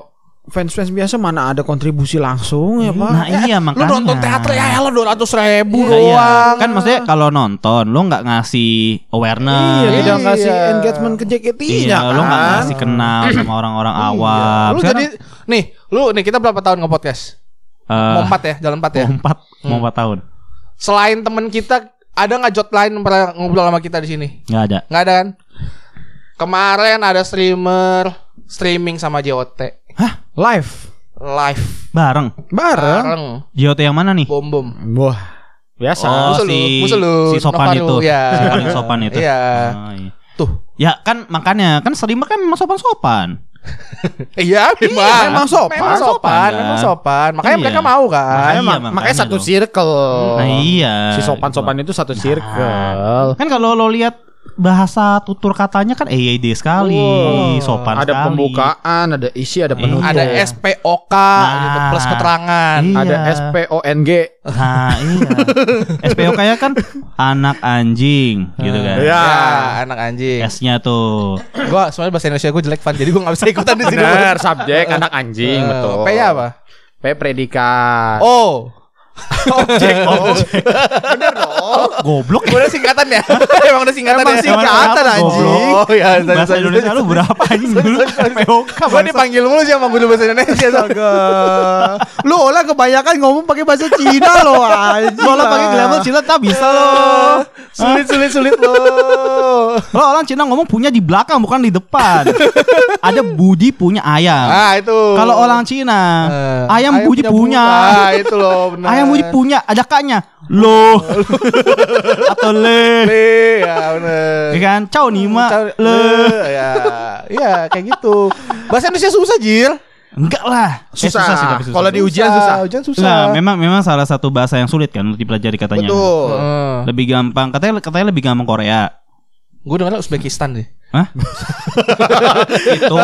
fans-fans biasa mana ada kontribusi langsung ya, Pak? Nah iya lu makanya. nonton teater ya elah dua ratus ribu Nah, iya. doang Kan maksudnya kalau nonton lo nggak ngasih awareness. Iya, tidak Iya. ngasih engagement ke JKT-nya Iya, lo nggak kan. ngasih kenal sama orang-orang awam. lu Sekarang, jadi nih lu nih kita berapa tahun nge-podcast eh, mau empat ya jalan empat ya mau empat, mau empat tahun. selain temen kita ada nggak jot lain pernah ngobrol sama kita di sini Nggak ada. nggak ada kan kemarin ada streamer streaming sama JOT? Live. live Bareng. Bareng. bareng JOT yang mana nih? bom bom Wah. Biasa. Oh, Musuh lu, si musuh lu, si sopan Novaru, itu. ya. Si paling sopan itu. Iya. Oh, iya. tuh Ya kan makanya kan streamer kan memang sopan-sopan. iya memang memang sopan. memang sopan Sopan, memang kan? sopan makanya Iya. mereka mau kan Makanya, Makanya, mak- makanya makanya satu dong. circle. Nah iya. Si sopan-sopan itu satu circle. Kan kalau lo lihat bahasa tutur katanya kan EYD sekali, Wow. sopan ada sekali. pembukaan, ada isi, ada penutup. ada SPOK gitu, plus Nah, keterangan iya. ada SPONG. Nah iya. SPO kayak kan anak anjing gitu kan. Iya. ya anak anjing S-nya tuh. gua soalnya bahasa Indonesia gue jelek fan jadi gue nggak bisa ikutan di sini Benar, subjek anak anjing, Eh, betul. P nya apa P predikat. oh objek, objek. Bener dong. Goblok. Udah singkatan ya? Emang udah singkatan Emang ya? singkatan, Emang anjing. Oh iya, Bahasa Indonesia lu berapa anjing dulu? POK. Gue dipanggil mulu sih sama guru bahasa Indonesia. Astaga. Lu orang kebanyakan ngomong pakai bahasa Cina lo anjing. Kalau pakai glamour Cina tak bisa loh. Sulit sulit sulit lo. Kalau orang Cina ngomong punya di belakang bukan di depan. Ada Budi punya ayam. Ah itu. Kalau orang Cina, Eh, ayam, Budi punya. Ah itu loh benar. Ayam Budi punya, ada kaknya. Lo. Atau le. Le, ya benar. Ya kan? Ciao Nima. Cari- Le. ya, ya kayak gitu. Bahasa Indonesia susah jir. Enggak lah. Eh, Susah. sih, tapi susah. Kalau di ujian susah. Ujian susah. Nah, memang memang salah satu bahasa yang sulit kan untuk dipelajari katanya. Betul. Heeh. Lebih gampang, katanya katanya lebih gampang Korea. Gue dengar Uzbekistan deh. Hah? itu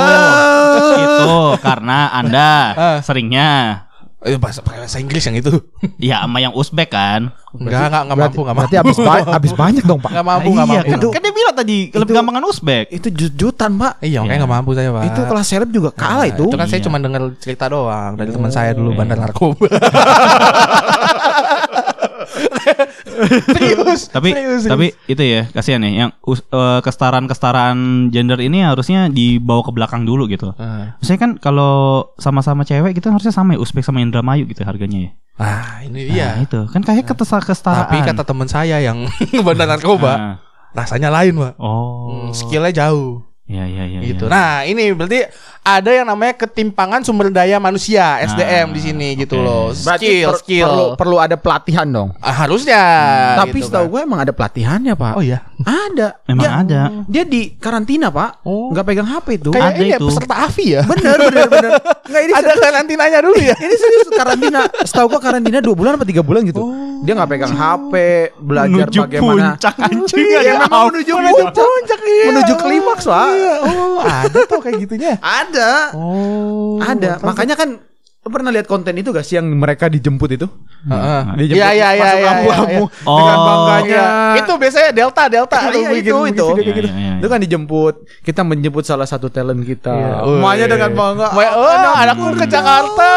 itu karena Anda Ah. seringnya Eh, bahasa pakai bahasa Inggris yang itu. ya sama yang Uzbek kan. Enggak, enggak, enggak mampu, enggak mampu. Berarti habis ba- habis banyak dong, Pak. Enggak mampu, enggak iya, mampu. kan, kan dia bilang tadi lebih gampangan Uzbek. Itu jutan, Pak. Iya, makanya enggak mampu saya, Pak. Itu kelas seleb juga kalah Nah, itu. Itu kan saya Iya. cuma dengar cerita doang dari teman saya dulu iya. bandar narkoba. serius. Tapi serius, serius. tapi itu ya kasihan ya yang us- eh, kesetaraan-kesetaraan gender ini harusnya dibawa ke belakang dulu gitu. Ah. Misalnya kan kalau sama-sama cewek gitu harusnya sama ya Uzbek sama Indramayu gitu harganya ya. Ah, ini Nah, dia. itu kan kayak ketesa kesetaraan. Tapi kata teman saya yang bandar narkoba, Nah. rasanya lain, Pak. Oh. Hmm, skillnya jauh. Ya ya ya. gitu. ya. Nah, ini berarti ada yang namanya ketimpangan sumber daya manusia SDM Nah, di sini gitu oke. loh. Berarti Skill, per- skill. perlu perlu ada pelatihan dong. Ah, harusnya. Tapi gitu, setahu Pak. gue emang ada pelatihannya, Pak. Oh iya. Ada. Memang dia, ada. Dia di karantina, Pak. Oh. Nggak pegang HP itu. Kayak Ada ini ya, itu. peserta AFI ya. Bener, bener, bener. Nggak ini ada karantinanya dulu ya. ini serius karantina. Setahu gua karantina dua bulan apa tiga bulan gitu. Dia nggak pegang HP, belajar Menuju bagaimana. puncak anjing. Iya, ada memang apa. menuju puncak. Menuju klimaks, Pak. Iya, oh, ada tuh kayak gitunya. Ada. Oh. Ada. Makanya kan lu pernah lihat konten itu gak sih yang mereka dijemput itu? Heeh. Dijemput Iya, iya, iya, iya, lampu-lampu iya. dengan bangganya. Itu biasanya Delta, Delta. Lu iya, itu, itu. gitu. Iya, iya, iya. Itu kan dijemput, kita menjemput salah satu talent kita. Iya. Emaknya dengan bangga. Wah, oh, anakku ke Jakarta.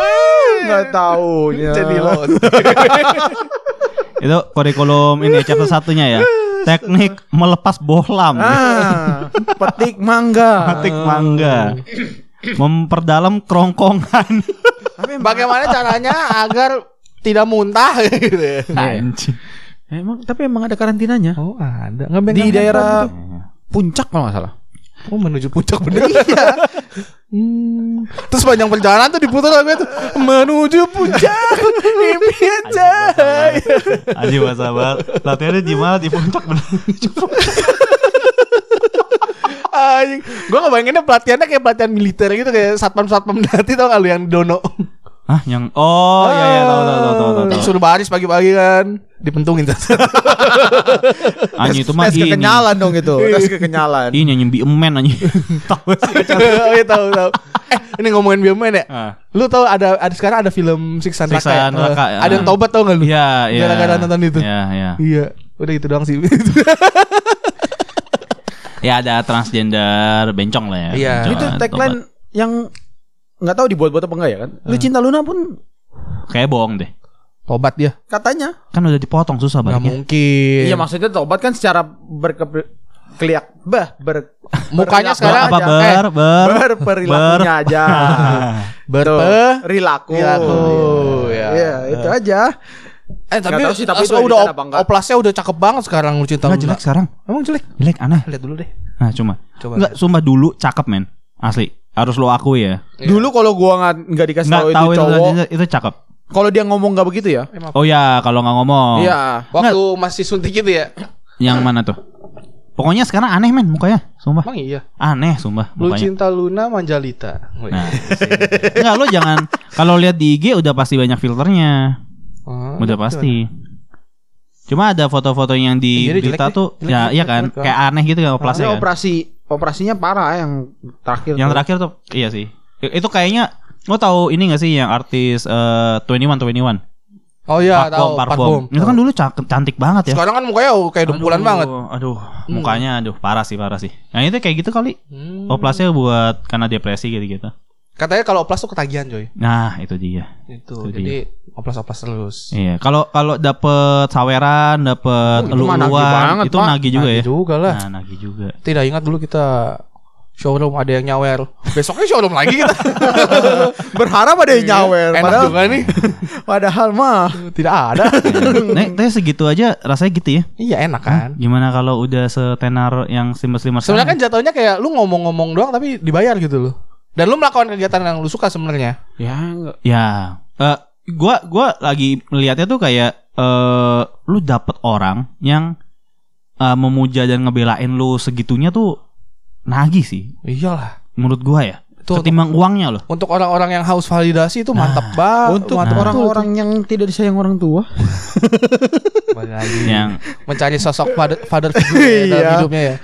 Wih. Nggak tahu. Jadi lo. Itu kurikulum ini chapter satunya ya. Teknik melepas bohlam. Ah, petik mangga. Petik mangga. Memperdalam kerongkongan. Tapi Bagaimana caranya agar tidak muntah gitu ya. Anjing. emang tapi emang ada karantinanya. Oh, ada. Nggak Di daerah gitu. puncak kalau nggak salah. Oh menuju puncak bener Iya hmm. Terus panjang perjalanan tuh diputar lagu itu Menuju puncak Impian cahaya Anjing masa banget. Latihannya di mana di puncak bener. Anjing Gue ngebayanginnya pelatihannya kayak pelatihan militer gitu Kayak satpam-satpam dati tau gak lu yang dono Hah, yang oh iya iya tahu tahu tahu tahu tahu. tahu. Suruh baris pagi-pagi kan Dipentungin Anjing itu mah tes ini. kekenyalan dong itu. Tes kekenyalan. Ini nyembi emen anjing. Tahu sih. Oh iya tahu tahu. Eh ini ngomongin biomen ya Ah. Lu tau ada, ada sekarang ada film Siksa Neraka Siksa ya? Neraka, Eh, ya. Ada yang tobat tau gak lu? Iya, iya. Gara-gara nonton itu. Iya, iya. Iya Udah itu doang sih Ya ada transgender bencong lah ya. Iya. Bencong, Itu tagline yang nggak tahu dibuat-buat apa enggak ya kan? Lu cinta Luna pun tobat. Kayak bohong deh. Tobat dia katanya. Kan udah dipotong susah Gak baliknya. mungkin Iya maksudnya tobat kan secara berke keliak bah ber Mukanya berperilaku sekarang apa aja. ber Eh, ber berperilakunya aja. Berpe Perilaku. Perilaku, ya. Iya, itu aja. Eh tapi, Nggak tahu sih, tapi itu udah op- oplasnya udah cakep banget sekarang lu cinta Enggak Luna. jelek sekarang. Emang jelek? Jelek aneh. Lihat dulu deh. Nah, cuma. Coba. Enggak, sumpah dulu cakep men. Asli. Harus lo akui ya. Dulu kalau gua nggak nggak dikasih tahu itu cowok, itu, itu cakep. kalau dia ngomong nggak begitu ya? Oh ya, kalau nggak ngomong. Iya. Waktu masih suntik itu ya. Yang mana tuh? Pokoknya sekarang aneh men mukanya, sumpah. Emang iya. Aneh sumpah Lu mukanya. cinta Luna Manjalita. Nah. Enggak lo jangan kalau lihat di IG udah pasti banyak filternya. Oh, Udah pasti. Cuma ada foto-foto yang di dia berita jelek tuh. Jelek, ya jelek, iya kan jelek. kayak aneh gitu kan oplasnya Ini kan. operasi operasinya parah yang terakhir. Yang tuh. terakhir tuh iya sih. Itu kayaknya lo tahu ini gak sih yang artis eh 21 21? Oh iya, tahu Parfum. Itu kan dulu cantik banget ya. Sekarang kan mukanya kayak dempulan banget. Aduh, mukanya aduh parah sih, parah sih. Nah, itu kayak gitu kali. Hmm. Oplasnya buat karena depresi gitu-gitu. Katanya kalau oplas tuh ketagihan coy. Nah, itu dia. Itu. Itu jadi oplas-oplas terus. Iya, kalau kalau dapet saweran, dapet Oh, itu nagih elu-eluan, banget, itu Pak. nagih juga Nagih ya. juga lah. Nah, nagih juga. Tidak ingat dulu kita showroom ada yang nyawer. Besoknya showroom lagi kita. Berharap ada yang nyawer. Enak Padahal, juga nih. padahal mah. Tidak ada. Nek, tapi segitu aja rasanya gitu ya. iya enak kan. Gimana kalau udah setenar yang streamer-streamer Sebenarnya kan jatuhnya kayak lu ngomong-ngomong doang tapi dibayar gitu loh. Dan lu melakukan kegiatan yang lu suka sebenarnya. Ya enggak. Ya, eh gua gua lagi melihatnya tuh kayak eh lu dapet orang yang eh, memuja dan ngebelain lu segitunya tuh nagih sih Iyalah. menurut gua ya. Itu Ketimbang uangnya loh. untuk orang-orang yang haus validasi itu mantap banget. Untuk Mantap orang-orang yang tidak disayang orang tua. Yang mencari sosok father, father figure ya dalam Iya. hidupnya ya.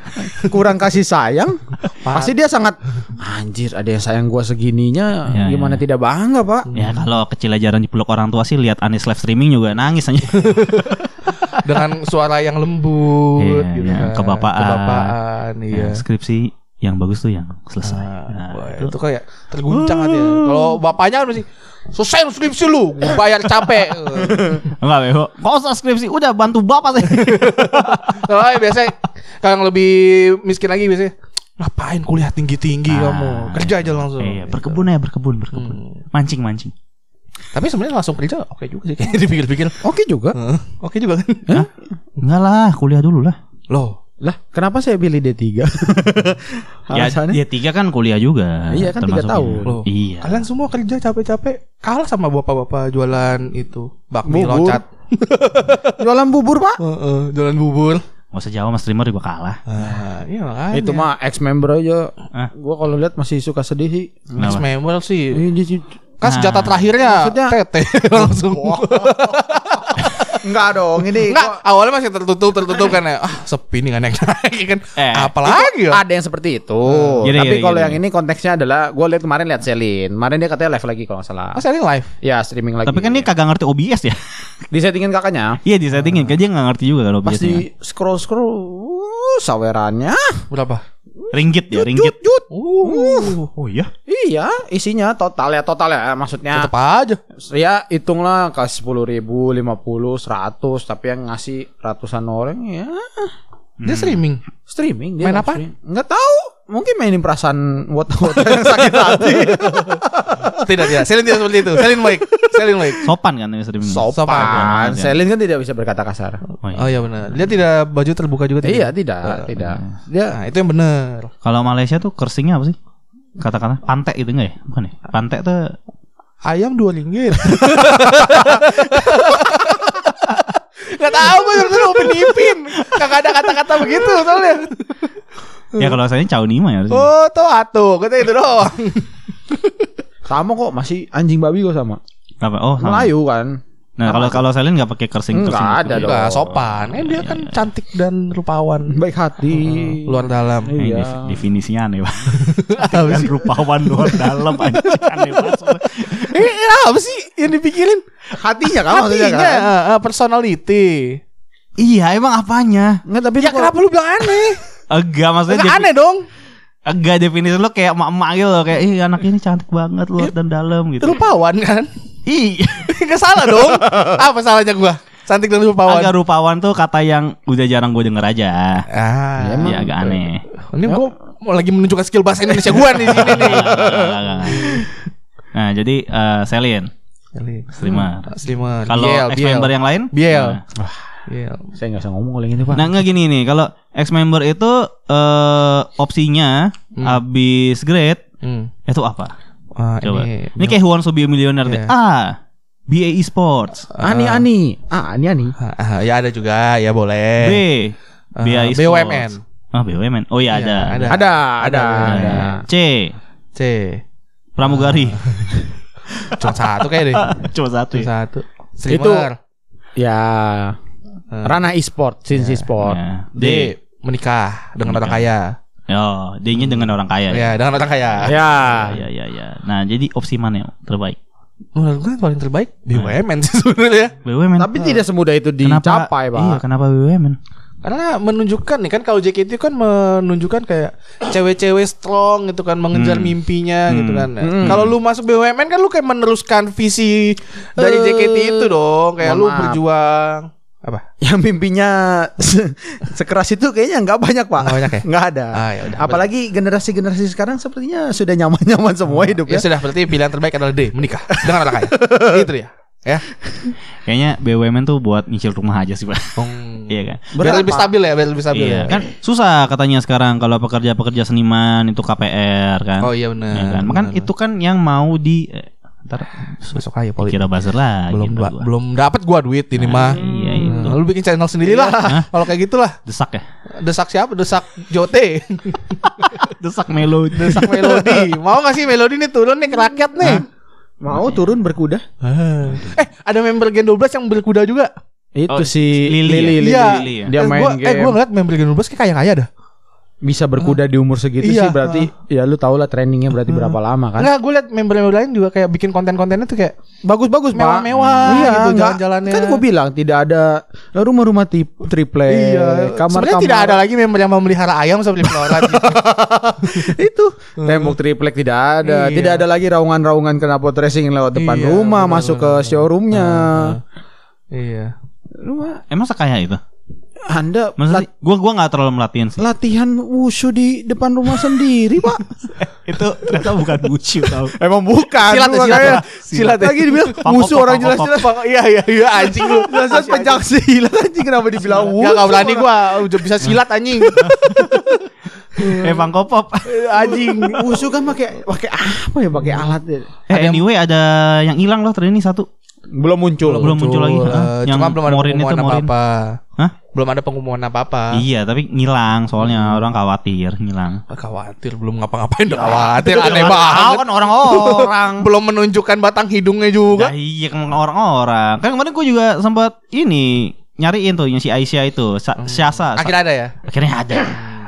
Kurang kasih sayang. Pasti dia sangat anjir ada yang sayang gua segininya Ya, gimana ya. tidak bangga, Pak. ya kalau kecil ajaran dipeluk orang tua sih lihat Anis live streaming juga nangis aja. Dengan suara yang lembut Iya, gitu iya, kan. kebapaan. Kebapaan, iya. Ya, skripsi yang bagus tuh yang selesai. Nah, Nah, wah, itu. itu kayak terguncang hati ya. Kalau bapaknya kan masih selesai skripsi lu, gue bayar capek. Enggak, Bego. Kok usah skripsi? Udah bantu bapak sih. Kalau ya biasanya kalau yang lebih miskin lagi biasanya ngapain kuliah tinggi-tinggi Ah, kamu? Kerja aja langsung. Iya, berkebun ya, berkebun, berkebun. Hmm. Mancing, mancing. Tapi sebenarnya langsung kerja oke juga sih kayaknya dipikir-pikir. Oke juga. Heeh, Oke juga kan? Enggak lah, kuliah dulu lah. Loh, Lah, kenapa saya pilih D3? Ya, Alasannya? ya tiga kan kuliah juga. Iya, kan tiga tahun. loh. Iya. Kalian semua kerja capek-capek kalah sama bapak-bapak jualan itu bakmi Bubur. loncat. Jualan bubur, Pak. Heeh, jualan bubur. Gak usah jawab mas streamer juga kalah. Ah, iya makanya. Itu mah ex member aja. Ah. Gua kalau lihat masih suka sedih sih. Kenapa? member sih. Kan senjata terakhirnya Maksudnya- tete langsung. Enggak dong, ini Enggak, awalnya masih tertutup tertutup kan ya. Ah, sepi nih nggak naik naik kan. Eh, Apalagi ya? Ada yang seperti itu. Gini, Tapi kalau yang ini konteksnya adalah gue lihat kemarin lihat Selin. Kemarin dia katanya live lagi kalau nggak salah. Ah, selling live. Ya streaming lagi. Tapi kan dia kagak ngerti OBS ya. disettingin kakaknya. iya disettingin, kan dia nggak ngerti juga kalau Pas OBS. -nya. di scroll scroll, uh, sawerannya. Berapa? Ringgit ya, ringgit. Uh, Oh iya. Iya, isinya total ya total ya maksudnya. tetap aja. Ya hitunglah ke sepuluh ribu, lima puluh, seratus, tapi yang ngasih ratusan orang ya Dia streaming. streaming. Main live apa? stream. Nggak tahu. Mungkin mainin perasaan wota-wota yang sakit hati. tidak tidak. Selling tidak seperti itu. Selling baik. Selling baik. Sopan kan ya streaming. Sopan. Sopan. Selin kan tidak bisa berkata kasar. Oh, iya. Oh iya benar. Dia tidak baju terbuka juga tidak. Iya, tidak, tidak. Dia Nah, itu yang benar. Kalau Malaysia tuh kersingnya apa sih? Kata-kata pantek itu enggak ya? Bukan ya? Pantek tuh Ayam dua ringgit. Gak tahu gue dulu Upin Ipin. Kagak ada kata-kata begitu soalnya. ya kalau saya Chow Nima ya. harusnya. Oh, tuh atuh. Kata itu doang. sama kok, masih anjing babi kok sama. Apa? Oh, sama. Melayu kan. Nah, kalau kalau Selin nggak pakai kersing Enggak kersing. ada gitu. dong. Enggak sopan. Eh dia kan cantik dan rupawan. Baik hati. Luar dalam. Iya. def- definisinya aneh Pak. Dan rupawan luar dalam anjing aneh banget. Eh, apa sih yang dipikirin? Hatinya kan maksudnya Hatinya, kan. eh, eh, personality. Iya, emang apanya? Enggak tapi Ya kenapa lu bilang aneh? Enggak maksudnya Enggak aneh dong. Enggak definisi lo kayak emak-emak gitu loh kayak ih anak ini cantik banget luar dan dalam gitu. Rupawan kan? Iya. Enggak salah dong. Apa salahnya gua? Cantik dan rupawan. Agak rupawan tuh kata yang udah jarang gue denger aja. Ah, Iya agak aneh. Ini gua mau lagi menunjukkan skill bahasa Indonesia gua nih di sini nih. Nah, jadi eh, Selin, streamer. Slimmer. Kalau Biel, ex member yang lain? Biel. Nah. Biel. saya enggak usah ngomong kalau yang itu, Pak. Nah, enggak gini nih, kalau ex member itu eh opsinya habis grade Hmm. itu apa? Ah, Coba. ini, Ini, kayak Who Wants to be a Millionaire deh. Iya. Ah, BA Esports. Ani Ani. Ah, Ani Ani. Ah, ah, ya ada juga, ya B. boleh. BA Ah, Esports. BUMN. Ah, BUMN. Oh iya Iya, ada. ada. Ada, ada, Ada. ada. C. C. Pramugari. Cuma satu kayak deh. Cuma satu. Cuma ya? satu. Streamer. Ya. Ah. Ranah e-sport, e-sport. Ya. D. D. Menikah dengan Menikah. orang kaya. Oh, D-nya dengan orang kaya. Ya, dengan orang kaya. Ya. Ya, ya, ya. Nah, jadi opsi mana yang terbaik? Menurut gue yang paling terbaik BUMN sih sebenarnya. BUMN. Tapi tidak semudah itu kenapa? dicapai, Pak. Iya, kenapa BUMN? Karena menunjukkan nih kan kalau JKT kan menunjukkan kayak cewek-cewek strong gitu kan mengejar Hmm. mimpinya gitu kan. Hmm. Kalau lu masuk BUMN kan lu kayak meneruskan visi dari Eh, JKT itu dong, kayak mohon lu maaf. berjuang apa? Yang mimpinya se- sekeras itu kayaknya nggak banyak pak. Nggak banyak ya? Nggak ada. Ah, ya udah. Apalagi generasi-generasi sekarang sepertinya sudah nyaman-nyaman semua hidup Ya ya. sudah berarti pilihan terbaik adalah D, menikah dengan anak kaya. gitu ya. Ya. Kayaknya BUMN tuh buat nyicil rumah aja sih pak. Iya kan. Biar lebih stabil ya, biar lebih stabil Iya ya. kan susah katanya sekarang kalau pekerja-pekerja seniman itu KPR kan. Oh iya benar. Ya kan? Makan itu kan yang mau di eh, ntar masuk aja poli. kira buzzer lagi. belum belum dapat gua duit ini mah. Iya. Lu bikin channel sendiri lah. Kalau kayak gitulah. Desak ya. Desak siapa? Desak Jote. Desak melodi. Desak Melodi. Mau gak sih Melodi nih turun nih ke rakyat nih? Mau turun berkuda? Eh, ada member Gen 12 yang berkuda juga. Itu Oh, si Lili Lili, ya? Lili. Iya. Lili ya? Dia eh, main gua, game. Eh, gua ngeliat member Gen 12 kayak kaya-kaya dah. Bisa berkuda di umur segitu Iya. sih berarti ya lu tau lah trainingnya berarti berapa lama kan? Enggak, gue liat member-member lain juga kayak bikin konten-kontennya tuh kayak Bagus-bagus. Mewah-mewah Iya, gitu jalan-jalannya. Kan gue bilang tidak ada rumah-rumah tip triple. Iya, kamar sebenarnya tidak ada lagi member yang memelihara ayam seperti Florat. itu tembok triplek tidak ada Iya. tidak ada lagi raungan-raungan knalpot racing yang lewat depan Iya, rumah benar, masuk ke showroomnya iya. Rumah- Emang sekaya itu? Anda Maksudnya lat- gua gua nggak terlalu melatihan sih. latihan wushu di depan rumah sendiri pak itu ternyata bukan wushu tau. emang bukan Silat ya, silat ya. Silat ya. lagi dibilang pop, orang jelas-jelas Iya iya iya anjing lu. jelas-jelas pencak silat anjing kenapa dibilang wushu gak berani gua udah bisa silat anjing. Eh Bang Kopop. anjing. wushu kan pakai pakai apa ya pakai alat ya Eh anyway ada yang hilang loh ini satu. belum muncul Belum muncul lagi. Eh, Hah? cuma Yang belum ada Morin itu, Morin. apa-apa. Hah? Belum ada pengumuman apa-apa. Iya tapi ngilang soalnya orang khawatir ngilang. Khawatir belum ngapa-ngapain udah khawatir aneh banget. kan orang-orang. Belum menunjukkan batang hidungnya juga. Nah, iya kan orang-orang. Kan kemarin gue juga sempat ini nyariin tuh yang si Aisyah itu, Sa Syasa. Sa- Akhirnya ada ya. akhirnya ada.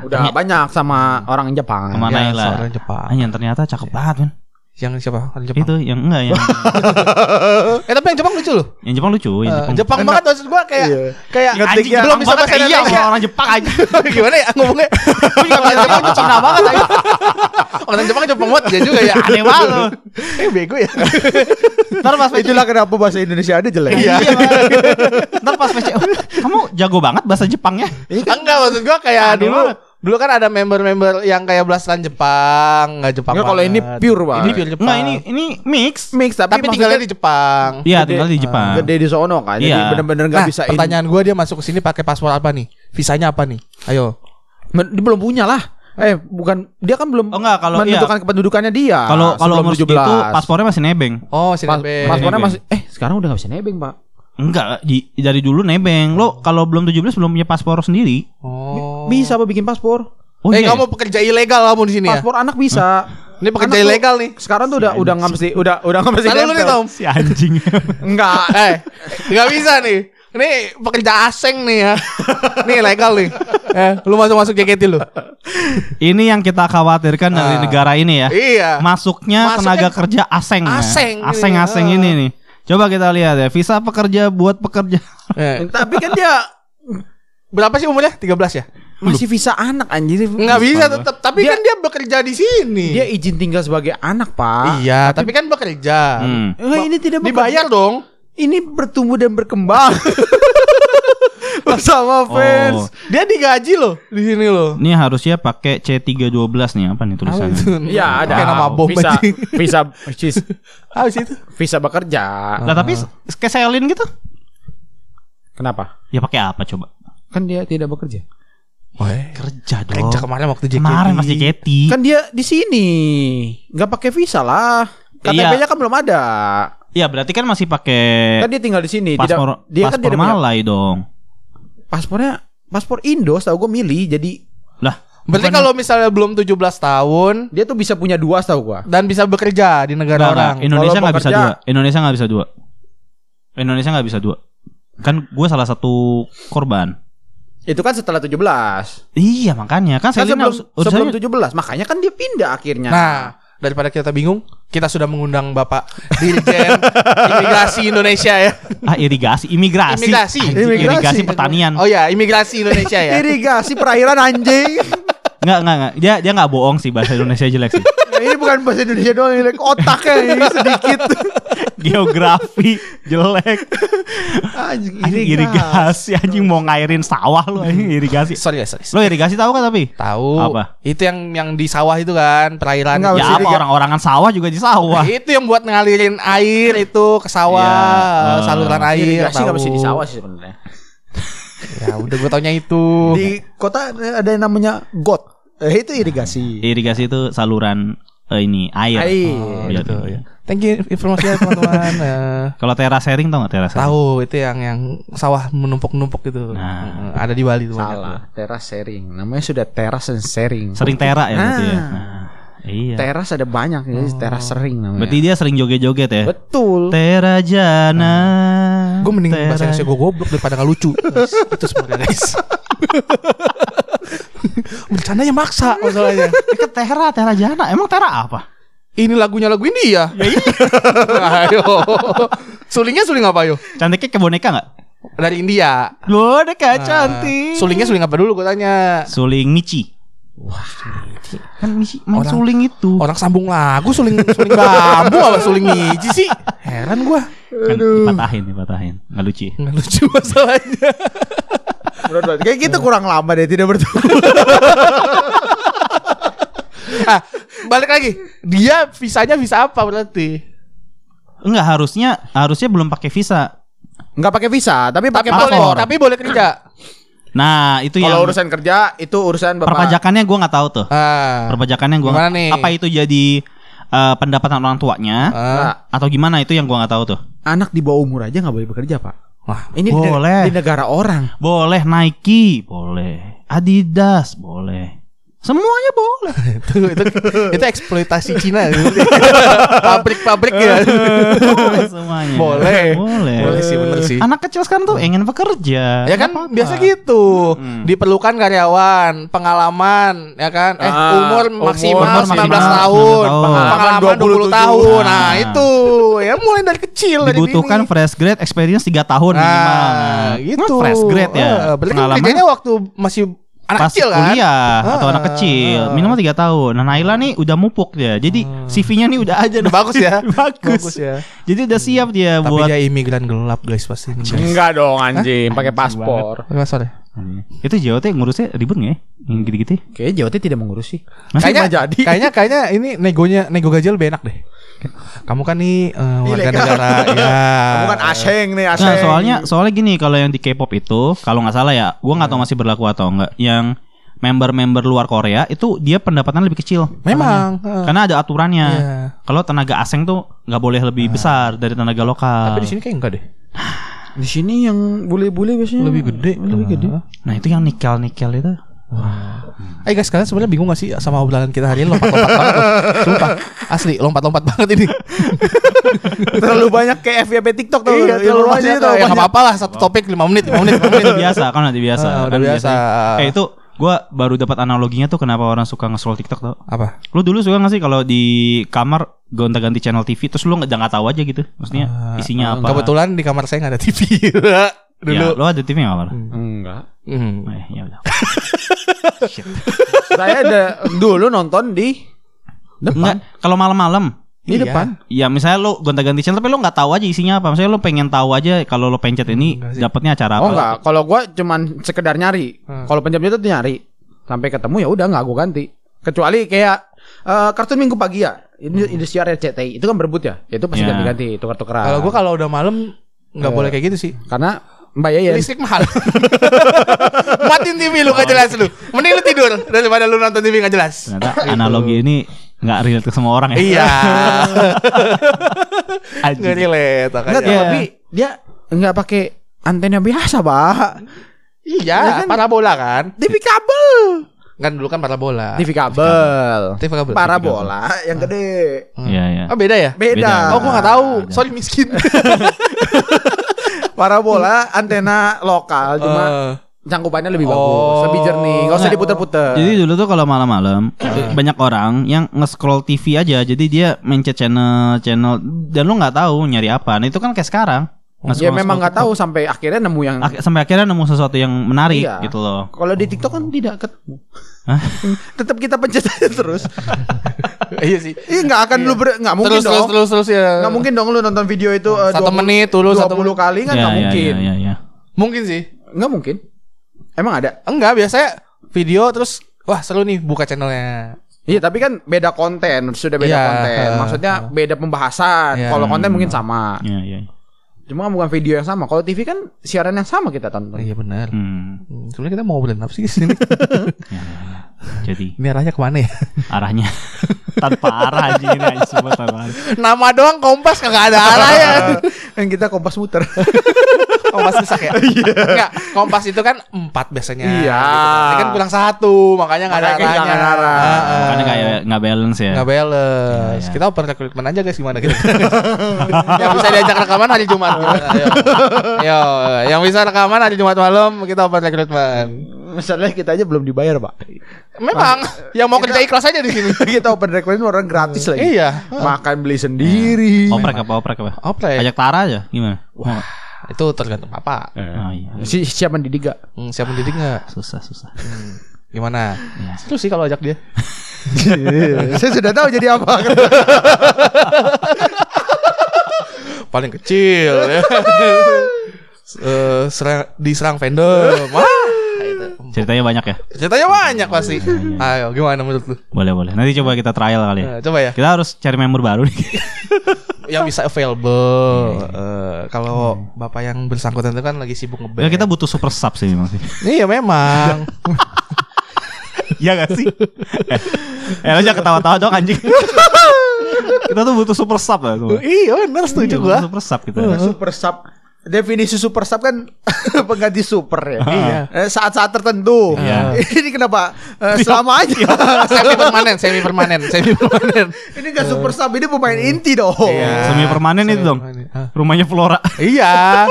udah banyak sama orang Jepang Sama Ya, Naila. seorang Jepang. Anjir ternyata cakep banget kan. Yang siapa? Orang Jepang. Itu yang enggak yang Eh tapi yang Jepang lucu loh. yang Jepang lucu, yang Eh, Jepang. Jepang banget maksud gua kayak Iya. kayak Anjing, anjing belum bisa bahasa iya, Indonesia. orang Jepang aja. Gimana ya ngomongnya? Gue juga bahasa Jepang Cina banget aja. Orang Jepang Jepang banget dia juga ya. Aneh banget lu. Eh bego ya. Ntar pas itulah kenapa bahasa Indonesia ada jelek Iya. Ntar pas kamu jago banget bahasa Jepangnya. Enggak maksud gua kayak dulu. Dulu kan ada member-member yang kayak belasan Jepang, enggak Jepang. Enggak, kalau ini banget. pure, Pak. Ini pure Jepang. Enggak ini ini mix. mix tapi, tapi tinggalnya di Jepang. Iya, tinggal di Jepang. gede di sono kan jadi Iya. bener-bener nggak Nah, bisa pertanyaan gua dia masuk ke sini pakai paspor apa nih? Visanya apa nih? Ayo. Men- dia belum punya lah eh bukan dia kan belum Oh, enggak, kalau menentukan kependudukannya dia Kalau kalau umur segitu paspornya masih nebeng. Oh, si Pas- Nebeng. paspornya Nebeng. masih eh sekarang udah nggak bisa nebeng pak Enggak, di, dari dulu nebeng. Lo kalau belum 17 belum punya paspor sendiri. Oh. bisa apa bikin paspor Oh eh, iya. kamu pekerja ilegal kamu di sini ya? paspor anak bisa Ini pekerja Anak tuh- ilegal nih. sekarang tuh udah udah nggak mesti udah udah nggak mesti Lalu lu nih. Tom. si anjing. enggak eh, nggak bisa nih. Ini pekerja asing nih ya. Nih legal nih. Eh, lu masuk-masuk JKT lu. ini yang kita khawatirkan dari Ah. negara ini ya. Iya. Masuknya Masuknya tenaga kerja asing. ya. asing ini. Asing-asing Ah. ini nih. Coba kita lihat ya, visa pekerja buat pekerja. Eh, tapi kan dia berapa sih umurnya? 13 ya? masih visa anak anjir Nggak bisa tetap. Tapi Dia- kan dia bekerja di sini. dia izin tinggal sebagai anak pak iya, tapi kan bekerja. Hmm. Eh, ini tidak bekerja. Dibayar dong. ini bertumbuh dan berkembang bersama fans Oh, Dia digaji loh di sini loh. ini harusnya pakai C312 nih apa nih tulisannya? Iya ada Kayak nama bom visa anjing. visa visa Ah, situ. visa bekerja. Lah tapi kayak Selin gitu. Kenapa? Ya pakai apa coba? Kan dia tidak bekerja. Kerja dong. Kerja kemarin waktu JKT. Kemarin masih JKT. Kan dia di sini nggak pakai visa lah. KTP-nya kan belum ada. Iya berarti kan masih pakai Kan dia tinggal di sini. paspor tidak, dia kan paspor tidak punya Malai dong. Paspornya paspor Indo. Tahu gue milih. Jadi Lah, Berarti bukan- kalau misalnya belum 17 tahun dia tuh bisa punya dua tahu gua. dan bisa bekerja di negara orang. Indonesia nggak bisa dua. Indonesia nggak bisa dua. Indonesia nggak bisa dua. Kan gue salah satu korban. Itu kan setelah 17. Iya makanya kan Kan sebelum, harus sebelum harusnya- 17. Makanya kan dia pindah akhirnya. Nah, daripada kita bingung, kita sudah mengundang Bapak Dirjen Imigrasi Indonesia ya. Ah irigasi, imigrasi. Imigrasi. Anjing, Imigrasi. irigasi pertanian. Oh ya, Imigrasi Indonesia ya. Irigasi perairan anjing. Enggak, enggak, enggak. Dia dia enggak bohong sih bahasa Indonesia jelek sih. Ini bukan bahasa Indonesia doang, ini otaknya ini sedikit. Geografi jelek. Anjing Anjing irigasi anjing mau ngairin sawah lu anjing irigasi. Sorry ya, sorry. Lo irigasi tahu kan tapi? Tahu. Apa? Itu yang yang di sawah itu kan, perairan. Enggak, Ya apa orang-orangan sawah juga di sawah. Itu yang buat ngalirin air itu ke sawah, Iya. saluran air. Irigasi nggak tahu. mesti di sawah sih sebenarnya. Ya udah gue taunya itu. Di kota ada yang namanya got. Eh, itu irigasi. Irigasi itu saluran eh, ini air. Air. Oh, Iya, gitu iya. ya. Thank you informasinya teman-teman. Eh, Kalau terasering tau gak terasering? tahu itu yang yang sawah menumpuk-numpuk gitu. Nah. Eh, ada di Bali tuh banyak. Salah, teras sharing. Namanya sudah teras and sharing. Sering tera ya berarti ya. Ah. Nah, iya. Teras ada banyak ya, teras sering namanya. Berarti dia sering joget-joget ya. Betul. Tera jana. Gue mending Tera- bahasa Indonesia gue goblok daripada nggak lucu. Itu sebenarnya guys. Bercandanya maksa masalahnya. Kan Tera, Tera Jana. Emang Tera apa? Ini lagunya lagu India. Ya iya. ayo. Sulingnya suling apa yo? Cantiknya ke boneka gak? Dari India. Boneka Nah, cantik. Sulingnya suling apa dulu gue tanya. Suling Michi. Wah, kan Michi main Orang- suling itu. Orang sambung lagu suling suling bambu apa suling hiji sih? Heran gua. Kan dipatahin, dipatahin. Nggak lucu. ya? Nggak lucu masalahnya. Kayak gitu kurang lama deh tidak bertemu. ah, balik lagi. Dia visanya visa apa berarti? Enggak, harusnya harusnya belum pakai visa. Nggak pakai visa, tapi Tapi pakai boleh, paspor. tapi boleh kerja. Nah, itu yang Kalau urusan kerja itu urusan bapak. perpajakannya gua nggak tahu tuh. Ah. Perpajakannya gua Gimana nggak- nih? apa itu jadi eh, pendapatan orang tuanya Ah. atau gimana itu yang gua nggak tahu tuh. Anak di bawah umur aja nggak boleh bekerja pak. Wah, Ini di, Boleh. di negara orang. Boleh Nike, boleh. Adidas, boleh. Semuanya boleh. itu itu itu eksploitasi Cina. Pabrik-pabrik ya. boleh semuanya. Boleh. Boleh. Boleh sih bener sih. Anak kecil sekarang tuh ingin bekerja. Ya kan apa-apa. biasa gitu. Hmm. Diperlukan karyawan, pengalaman, ya kan? Eh Ah, umur umur maksimal 19 maksimal tahun, 19 tahun. pengalaman 20 27. tahun. Nah, Nah. itu ya mulai dari kecil dari Dibutuhkan dini. fresh grade experience 3 tahun minimal. Nah, gitu. Nah, fresh grade ya. Eh, berarti kan Pengalaman kerjanya waktu masih anak pas kecil kan? kuliah atau Ah, anak kecil ah. minimal 3 tahun. Nah, Naila nih udah mupuk dia. Jadi CV-nya nih udah aja Udah bagus ya. bagus. Bagus ya. Jadi udah siap dia Tapi buat dia imigran gelap guys pasti. guys. Enggak dong anjing, pakai paspor. Enggak sorry. itu JOT ngurusnya ribet nggak ya? Yang gitu-gitu. ya? Kayaknya Jawa tidak mengurus sih. Masih Kayaknya jadi. kayaknya kayaknya ini negonya nego gaji lebih enak deh. Kamu kan nih eh, warga Ilegal. negara ya. Kamu kan aseng nih, aseng. Nah, soalnya soalnya gini kalau yang di K-pop itu kalau nggak salah ya, gua nggak tahu masih berlaku atau enggak. Yang member-member luar Korea itu dia pendapatan lebih kecil. Memang. eh. Karena ada aturannya. Iya. Kalau tenaga asing tuh nggak boleh lebih besar dari tenaga lokal. Tapi di sini kayak enggak deh. Di sini yang bule-bule biasanya Lebih gede. Lebih gede. Nah itu yang nikel-nikel itu. Eh guys, kalian sebenarnya bingung gak sih sama obrolan kita hari ini lompat-lompat banget loh. Sumpah. Asli lompat-lompat banget ini. terlalu banyak kayak FYP TikTok tuh. Iya, terlalu banyak. tuh. Ya enggak apa-apa lah satu topik 5 menit, 5 menit, 5 menit. Biasa kan udah biasa. Ah, udah Kan biasa. biasanya- Eh itu gua baru dapat analoginya tuh kenapa orang suka nge-scroll TikTok tau. Apa? Lu dulu suka gak sih kalau di kamar gonta-ganti channel TV terus lu nggak nggak tahu aja gitu. Maksudnya isinya apa? Kebetulan di kamar saya nggak ada TV. Dulu. Ya, lu ada TV nggak kamar? Enggak. Hmm. Eh, ya udah. Saya ada dulu nonton di Enggak, kalau malam-malam di Iya. depan. Ya misalnya lu gonta-ganti channel tapi lu nggak tahu aja isinya apa. Misalnya lu pengen tahu aja kalau lu pencet ini dapatnya acara apa. Oh enggak, kalau gua cuman sekedar nyari. Hmm. Kalau penjam itu nyari. Sampai ketemu ya udah enggak gua ganti. Kecuali kayak eh, kartun minggu pagi ya. Ini Indosiar RCTI itu kan berebut ya. Itu pasti Ya. ganti-ganti tukar-tukaran. Kalau gua kalau udah malam nggak Eh. boleh kayak gitu sih. karena Mbak Yayan Listrik mahal. Matiin TV lu gak jelas lu. Mending lu tidur daripada lu nonton TV gak jelas. Ternyata analogi ini nggak relate ke semua orang ya. Iya. Nggak relate. makanya. enggak Iya. tapi dia enggak pakai antena biasa, Pak. Iya, Ya kan? parabola kan? TV kabel. Kan dulu kan parabola. TV kabel. TV kabel. Parabola yang gede. Iya, iya. Oh beda ya? Beda. Beda. Oh gua gak tahu. Sorry miskin. Parabola antena lokal cuma Eh, cangkupannya lebih Oh. bagus, lebih jernih, nggak usah diputer-puter. Jadi dulu tuh kalau malam-malam banyak orang yang nge-scroll TV aja. Jadi dia mencet channel-channel dan lu nggak tahu nyari apa. Nah, itu kan kayak sekarang. ya Nge-scroll- memang nggak tahu sampai akhirnya nemu yang Ak- sampai akhirnya nemu sesuatu yang menarik Iya. gitu loh. kalau di TikTok kan tidak ketemu. Tetap kita pencet aja terus. Iya sih. Iya nggak akan lu ber- nggak mungkin Terus dong. terus terus terus ya. Nggak mungkin dong lu nonton video itu eh, Satu 20 menit dulu, satu 20 kali kan Ya, nggak ya, mungkin. ya, ya, ya. Mungkin sih. Nggak mungkin. Emang ada? Enggak, biasanya video terus wah seru nih buka channelnya. Iya tapi kan beda konten sudah beda Iya, konten. Maksudnya beda pembahasan. Iya. Kalau konten mungkin sama. Ya, ya. Cuma kan bukan video yang sama. Kalau TV kan siaran yang sama kita tonton. Iya benar. Hmm. Hmm, Sebenarnya kita mau ngobrolin apa sih di sini? Ya, ya, ya. Jadi Ini arahnya ke mana ya? arahnya tanpa arah aja ini aja semua tanpa arah. Nama doang kompas kagak ada arahnya. Yang kita kompas muter. kompas rusak ya? Enggak, kompas itu kan empat biasanya. Iya. Gitu. Ini kan kurang satu, makanya nggak ada Makanya arahnya. kehilangan arah. Heeh. Makanya kayak nggak balance ya. Nggak balance. Iya, iya. Kita open recruitment aja guys gimana gitu. yang bisa diajak rekaman hari Jumat. Ayo. Ayo, yang bisa rekaman hari Jumat malam kita open recruitment. Misalnya kita aja belum dibayar pak. Memang yang mau kerja ikhlas aja di sini. kita open request orang gratis lagi. Iya. Makan beli sendiri. Oprek apa oprek apa? Oprek. Ajak Tara aja gimana? Wah. Itu tergantung apa. Oh, iya. Si siapa mendidik gak? Hmm, siap mendidik nggak? Susah susah. Gimana? Iya. Seru sih kalau ajak dia. Saya sudah tahu jadi apa. Paling kecil ya. Eh, serang, diserang fandom. Wah. itu. Ceritanya banyak ya? Ceritanya banyak pasti. Ayo, gimana menurut lu? Boleh boleh. Nanti coba kita trial kali ya. Eh, coba ya. Kita harus cari member baru nih. Yang bisa available. Eh, kalau bapak yang bersangkutan itu kan lagi sibuk Ya ngeband. kita butuh super sub sih memang sih. Iya memang. Iya gak sih? eh, eh lo jangan ketawa-tawa dong anjing. kita tuh butuh super sub lah iya benar setuju Iya, gua. butuh Super sub kita. super sub. Definisi super sub kan pengganti super ya. Iya. Eh, Saat-saat tertentu. Iya. Ini kenapa eh, selama aja? semi permanen, semi permanen, semi permanen. ini gak super sub, ini pemain inti dong. Iya. Semi permanen itu dong. Hah? Rumahnya Flora. Iya.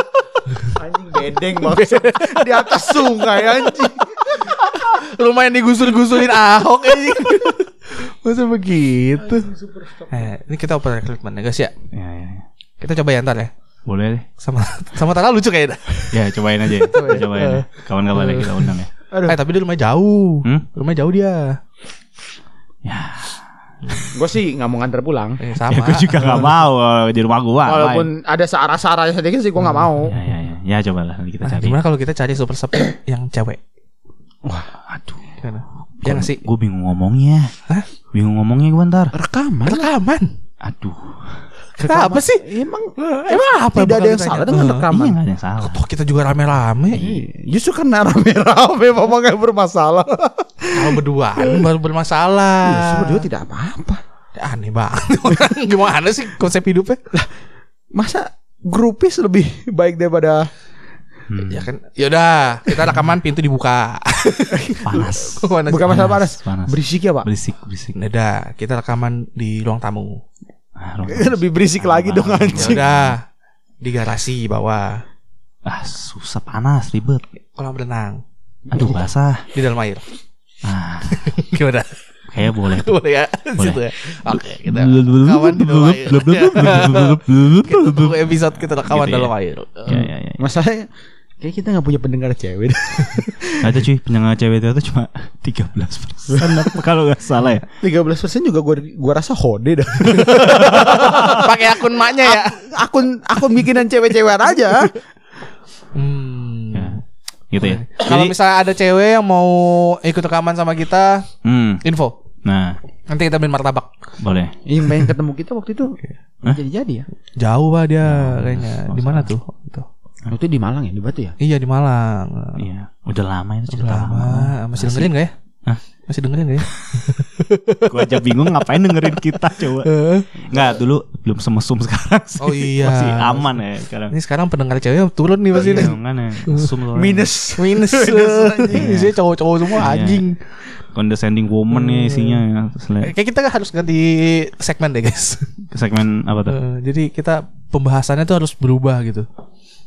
Anjing bedeng banget di atas sungai anjing. Rumah yang digusur-gusurin Ahok ini. Masa begitu? Eh, ini kita open recruitment ya guys ya. Ya, ya, ya. Kita coba ya ntar ya. Boleh deh. Sama sama Tara lucu kayaknya. Ya cobain aja. ya. Cobain. ya. Kawan-kawan kita undang ya. Eh tapi dia rumah jauh. Hmm? Rumah jauh dia. Ya. Gue sih nggak mau nganter pulang. Eh, Ya sama. gue juga gak mau kalau di rumah gua. Walaupun ada searah-searah sedikit sih gue nggak mau. Ya, ya, ya. Ya cobalah nanti kita Nah, cari. gimana kalau kita cari super sub yang cewek? Wah, aduh. Gimana? Ya nggak sih? Gue bingung ngomongnya. Hah? Bingung ngomongnya gue ntar. Rekaman. Rekaman. Aduh. Kenapa sih? Emang Emang apa? tidak ada bakal yang ditanya? salah dengan Eh, rekaman. Iya ada yang salah. Toh kita juga rame-rame. Justru karena rame-rame memang gak bermasalah. Kalau berduaan baru bermasalah. Justru berdua tidak apa-apa. Ya, aneh banget. Gimana sih konsep hidupnya? Masa grupis lebih baik daripada Hmm. Ya kan. Yaudah, kita rekaman pintu dibuka. Panas. Bukan masalah panas. panas. Berisik ya, Pak. Berisik, berisik. Udah, kita rekaman di ruang tamu. Ah, lebih berisik lagi dong Ya anjing. udah, di garasi bawah. Ah, susah panas, ribet. Kolam renang Aduh, basah. di dalam air. Ah, Gimana? kayak boleh. Boleh ya? Boleh. Ya. Oke, kita rekaman di dalam air. Satu episode kita rekaman Gitu ya. dalam air. Ya, ya, ya. Masalahnya kayak kita nggak punya pendengar cewek. Ada cuy, pendengar cewek itu cuma 13 persen kalau nggak salah ya. 13% juga gua gua rasa hode dah. Pakai akun maknya ya. akun akun bikinan cewek-cewek aja. Hmm. ya. Gitu ya. Kalau Jadi, misalnya ada cewek yang mau ikut rekaman sama kita, hmm, info. nah, Nanti kita beliin martabak. boleh. Yang pengen ketemu kita waktu itu Hah? jadi-jadi ya. Jauh pak dia kayaknya. Di mana tuh? Itu. Itu di Malang ya, di Batu ya? Iya di Malang. Iya, udah lama itu cerita Lama. Masih dengerin gak ya? Hah? Masih dengerin gak ya? Gue aja bingung ngapain dengerin kita coba. Nggak dulu belum semesum sekarang sih. Oh iya. Masih aman ya sekarang. Ini sekarang pendengar cewek turun nih pasti nih. Iya, mesum loh. Minus. Minus. Isinya cowok-cowok semua Iya. anjing. Condescending woman nih isinya. ya. Selain- Kayak kita harus ganti segmen deh guys. Segmen apa tuh? Eh, jadi kita pembahasannya tuh harus berubah gitu.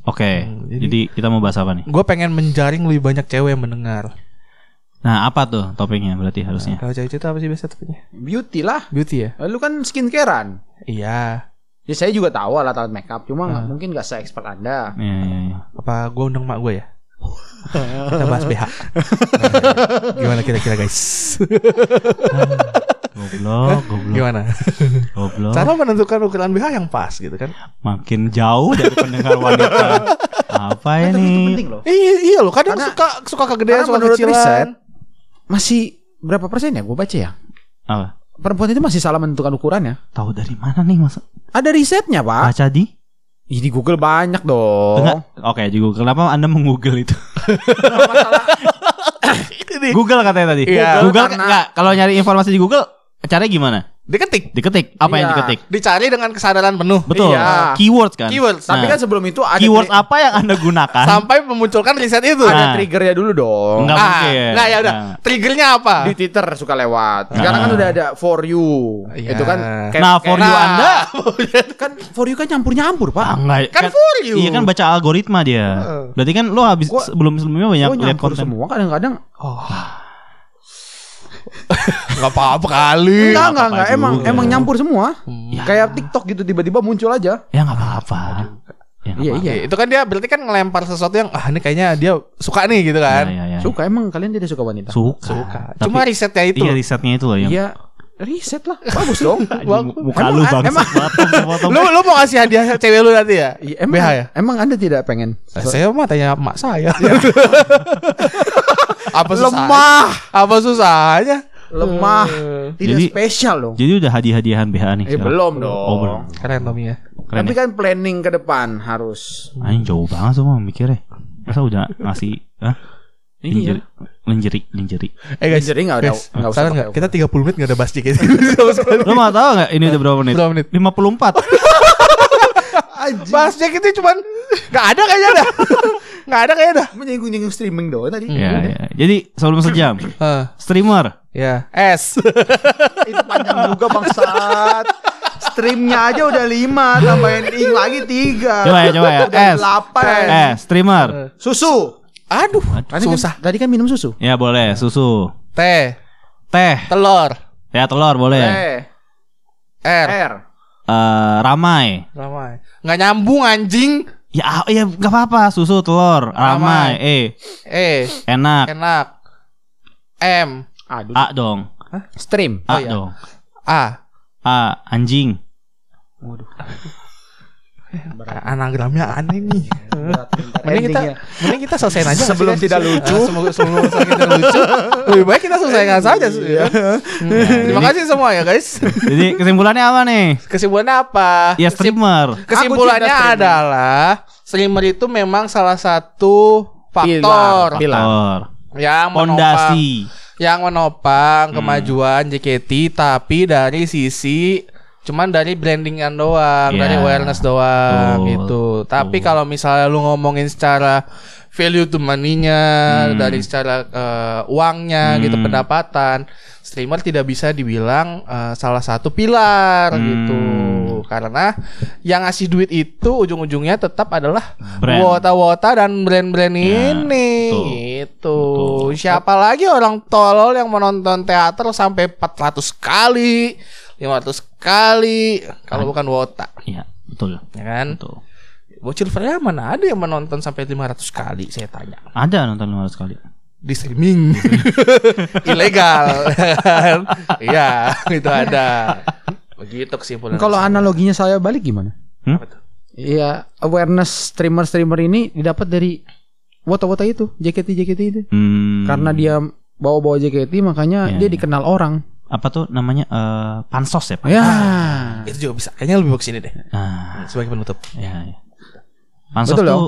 Oke. Hmm, jadi, kita mau bahas apa nih? Gue pengen menjaring lebih banyak cewek yang mendengar. Nah, apa tuh topiknya berarti harusnya? Kalau cewek itu apa sih biasa topiknya? Beauty lah. Beauty ya? Lu kan skincarean. Iya. Ya saya juga tahu alat alat makeup, cuma nggak- mungkin nggak se expert anda. Iya, iya, iya. Apa gue undang mak gue ya? Kita bahas BH. Nah, gimana kira-kira guys? Goblok, goblok, Gimana? goblok. Cara menentukan ukuran BH yang pas gitu kan? Makin jauh dari pendengar wanita. Apa Itu ini? penting loh. Iya, iya loh. Kadang Karena- suka suka kegedean, suka menurut kecilan. riset masih berapa persen ya? Gue baca ya. Apa? Perempuan itu masih salah menentukan ukurannya. Tahu dari mana nih mas? Ada risetnya pak. Baca di? Ih, di Google banyak dong. Enggak. Oke, di Google. Kenapa Anda meng-Google itu? Google katanya tadi. Iya. Google Karena- enggak kalau nyari informasi di Google caranya gimana? Diketik. Diketik. Apa yang Iya. diketik? Dicari dengan kesadaran penuh. Betul. Iya. Keywords kan. Keywords. Tapi Nah, kan sebelum itu ada keyword tri- apa yang Anda gunakan? Sampai memunculkan riset itu. Nah. ada triggernya dulu dong. Enggak ah, mungkin. Nah, ya udah. Nah. Triggernya apa? Di Twitter suka lewat. Sekarang kan Ah. udah ada for you. Iya. Itu kan kayak- Nah, for kayak- you Anda kan for you kan nyampur-nyampur, Pak. Ah, enggak, Kan for you. Iya kan baca algoritma dia. Berarti kan lo habis Gua- sebelum sebelumnya banyak Oh, lihat nyampur konten. semua kadang-kadang. Enggak apa-apa kali. Enggak, enggak, enggak. Emang emang nyampur semua. Ya. Kayak TikTok gitu tiba-tiba muncul aja. Ya nggak apa-apa. Ya, Iya, iya. Itu kan dia berarti kan ngelempar sesuatu yang ah ini kayaknya dia suka nih gitu kan. Ya, ya, ya. Suka emang kalian tidak suka wanita? Suka. Suka. Tapi- Cuma risetnya itu. Iya risetnya itu loh yang Iya, riset lah. Bagus dong. Muka Emang- lu bang emang- Lu lu mau kasih hadiah cewek lu nanti ya? Iya, emang, BH ya? emang Anda tidak pengen? Saya mah tanya emak saya. Apa susah? Lemah. Apa susahnya? Lemah. Tidak Jadi- spesial dong. Jadi udah hadiah-hadiahan BH nih. Eh belum dong. Oh belum. Keren Tommy ya. Keren Tapi ya? kan planning ke depan harus. Anjing jauh banget semua mikirnya. Masa udah ngasih Hah? Linjeri, linjeri, linjeri. Eh guys, Jadi nggak ada- guys, nggak usah nggak? Kita 30 menit nggak ada bahas dikit. Lo mau tahu nggak ini udah berapa menit? Berapa menit? 54. bahas dikit itu cuman nggak ada kayaknya dah. Nggak ada kayaknya dah. Menyinggung-nyinggung streaming doang tadi. ya, ya. Jadi sebelum sejam, Eh, streamer. ya. S. Itu panjang juga bangsat. Streamnya aja udah lima, tambahin ing lagi tiga. Coba ya, coba ya. Udah S. delapan. Eh, streamer. Susu. Aduh, Tadi susah. Kan, tadi kan minum susu. Ya boleh, susu. T. Teh. Telur. Ya telur boleh. Eh, R. R. Eh, ramai. Ramai. Nggak nyambung anjing. Ya, ya nggak apa-apa. Susu, telur, ramai. E, E. enak. Enak. M. Aduh. A dong. Stream. A iya. dong. A. A, anjing. Anagramnya aneh nih. Mending kita, mending kita selesaiin aja. Sebelum tidak lucu. Ah, sebelum, sebelum kita lucu. Lebih baik kita selesaikan saja. ya. Hmm. Terima kasih semua ya guys. Jadi kesimpulannya apa nih? Kesimpulannya apa? Ya streamer. Kesimpulannya adalah streamer itu memang salah satu faktor Pilar. Yang menopang yang menopang Hmm. kemajuan JKT tapi dari sisi cuman dari brandingan doang, Iya. dari awareness doang Betul. gitu. Tapi kalau misalnya lu ngomongin secara value to money-nya Hmm. dari secara eh, uangnya gitu Hmm. pendapatan, streamer tidak bisa dibilang eh, salah satu pilar Hmm. gitu. Karena yang ngasih duit itu ujung-ujungnya tetap adalah wota-wota dan brand-brand Ya, ini betul. gitu. Betul. Siapa lagi orang tolol yang menonton teater sampai 400 kali, 500 kali kalau bukan wota, Iya, betul. ya kan? Betul. Bocil Freya mana ada yang menonton sampai 500 kali saya tanya. Ada nonton 500 kali. Di streaming. Ilegal. Iya, itu ada. Begitu kesimpulan. Kalau analoginya saya balik gimana? Hmm? Iya, awareness streamer-streamer ini didapat dari wota-wota itu, JKT-JKT itu. Hmm, Karena dia bawa-bawa JKT makanya Iya, dia iya. dikenal orang. Apa tuh namanya eh, pansos ya, Pak? Ya. itu juga bisa. Kayaknya lebih bagus ini deh. Nah, Sebagai penutup. ya, ya. Pansos Betul tuh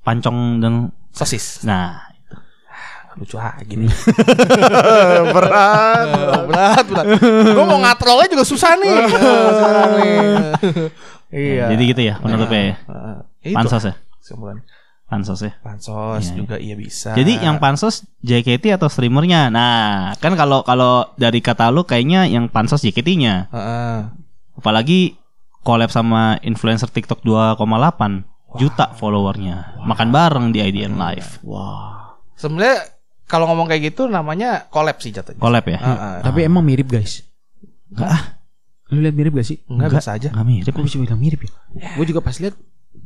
pancong dan Sosis. nah, lucu aja gini. berat, berat, berat. Gue mau ngatrolnya juga susah nih. Sekarang nih. Iya. jadi gitu ya penutupnya ya. Heeh. Itu Pansos ya? kesimpulan. Pansos ya. Pansos Iya, iya. juga iya bisa. Jadi yang pansos JKT atau streamernya? Nah, kan kalau kalau dari kata lu kayaknya yang pansos JKT-nya. Heeh. Apalagi collab sama influencer TikTok 2,8. juta followernya. Makan bareng di IDN Live. Sebenarnya kalau ngomong kayak gitu namanya collab sih jatuhnya. Collab ya? Heeh. Tapi emang mirip guys. Enggak ah, Lu lihat mirip gak sih? Enggak biasa aja. enggak mirip. Kok bisa bilang mirip ya? Gue juga pas lihat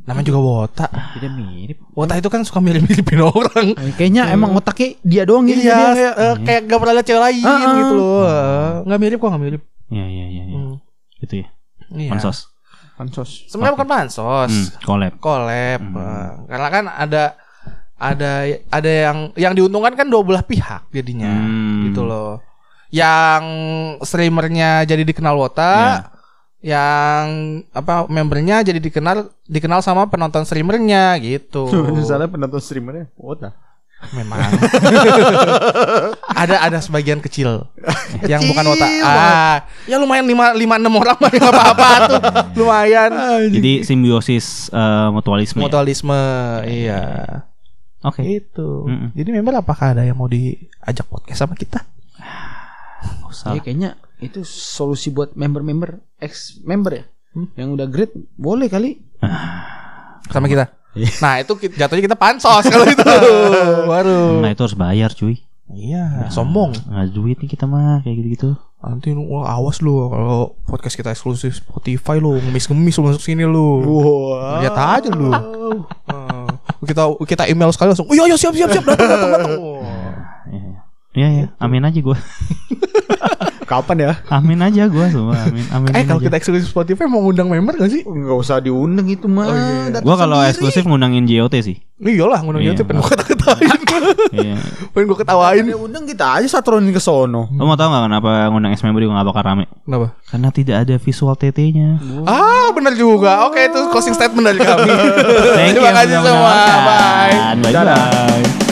Namanya juga wota. tidak mirip. Wota itu kan suka mirip-miripin orang. Eh, Kayaknya emang otaknya dia doang gitu. Iya, dia. kayak, eh, kayak gak pernah lihat cewek lain Ah, ah. gitu loh. Eh, Nggak mirip kok, nggak mirip. Iya iya iya. iya. Hmm. Gitu ya. Iya. Pansos. Pansos. Sebenarnya bukan pansos. Hmm, collab. Collab. Hmm. Eh, Karena kan ada ada ada yang yang diuntungkan kan dua belah pihak jadinya. Hmm. Gitu loh. Yang streamernya jadi dikenal Wota, Iya. Yang apa membernya jadi dikenal dikenal sama penonton streamernya gitu. Misalnya penonton streamernya Wota. Memang ada ada sebagian kecil yang bukan Wota. Ah, ya lumayan lima lima enam orang mah apa-apa tuh. Lumayan. Jadi simbiosis eh, mutualisme. ya? Mutualisme, iya. Oke. Itu. Mm-mm. Jadi member apakah ada yang mau diajak podcast sama kita? Usah. Iya kayaknya itu solusi buat member-member ex member ya. Hmm? Yang udah great boleh kali. Sama kita. Nah, itu jatuhnya kita pansos kalau itu. Baru. Nah itu harus bayar cuy. Iya, sombong. Nggak ada duit nih kita mah kayak gitu-gitu. Nanti lu wah, awas lu kalau podcast kita eksklusif Spotify lu, ngemis-ngemis lu masuk sini lu. Wah. Lihat aja lu. Nah, kita kita email sekali langsung. Oh iya iya siap siap siap datang datang datang. Iya iya. Iya Amin aja gue. Kapan ya? Amin aja gue semua. Amin. Amin. Eh kalau aja. kita eksklusif Spotify mau ngundang member gak sih? Enggak usah diundang itu mah. Datang Gue kalau eksklusif ngundangin JOT sih. Iyalah ngundang Iya. dia pengen gue ketawain. Iya. pengen gue ketawain. Dia undang kita aja satronin ke sono. Lo mau tau gak kenapa ngundang ex member juga gak bakal rame? Kenapa? Karena tidak ada visual TT-nya. Ah benar juga. Oke itu closing statement dari kami. Thank you Terima kasih semua. Bye. Bye bye.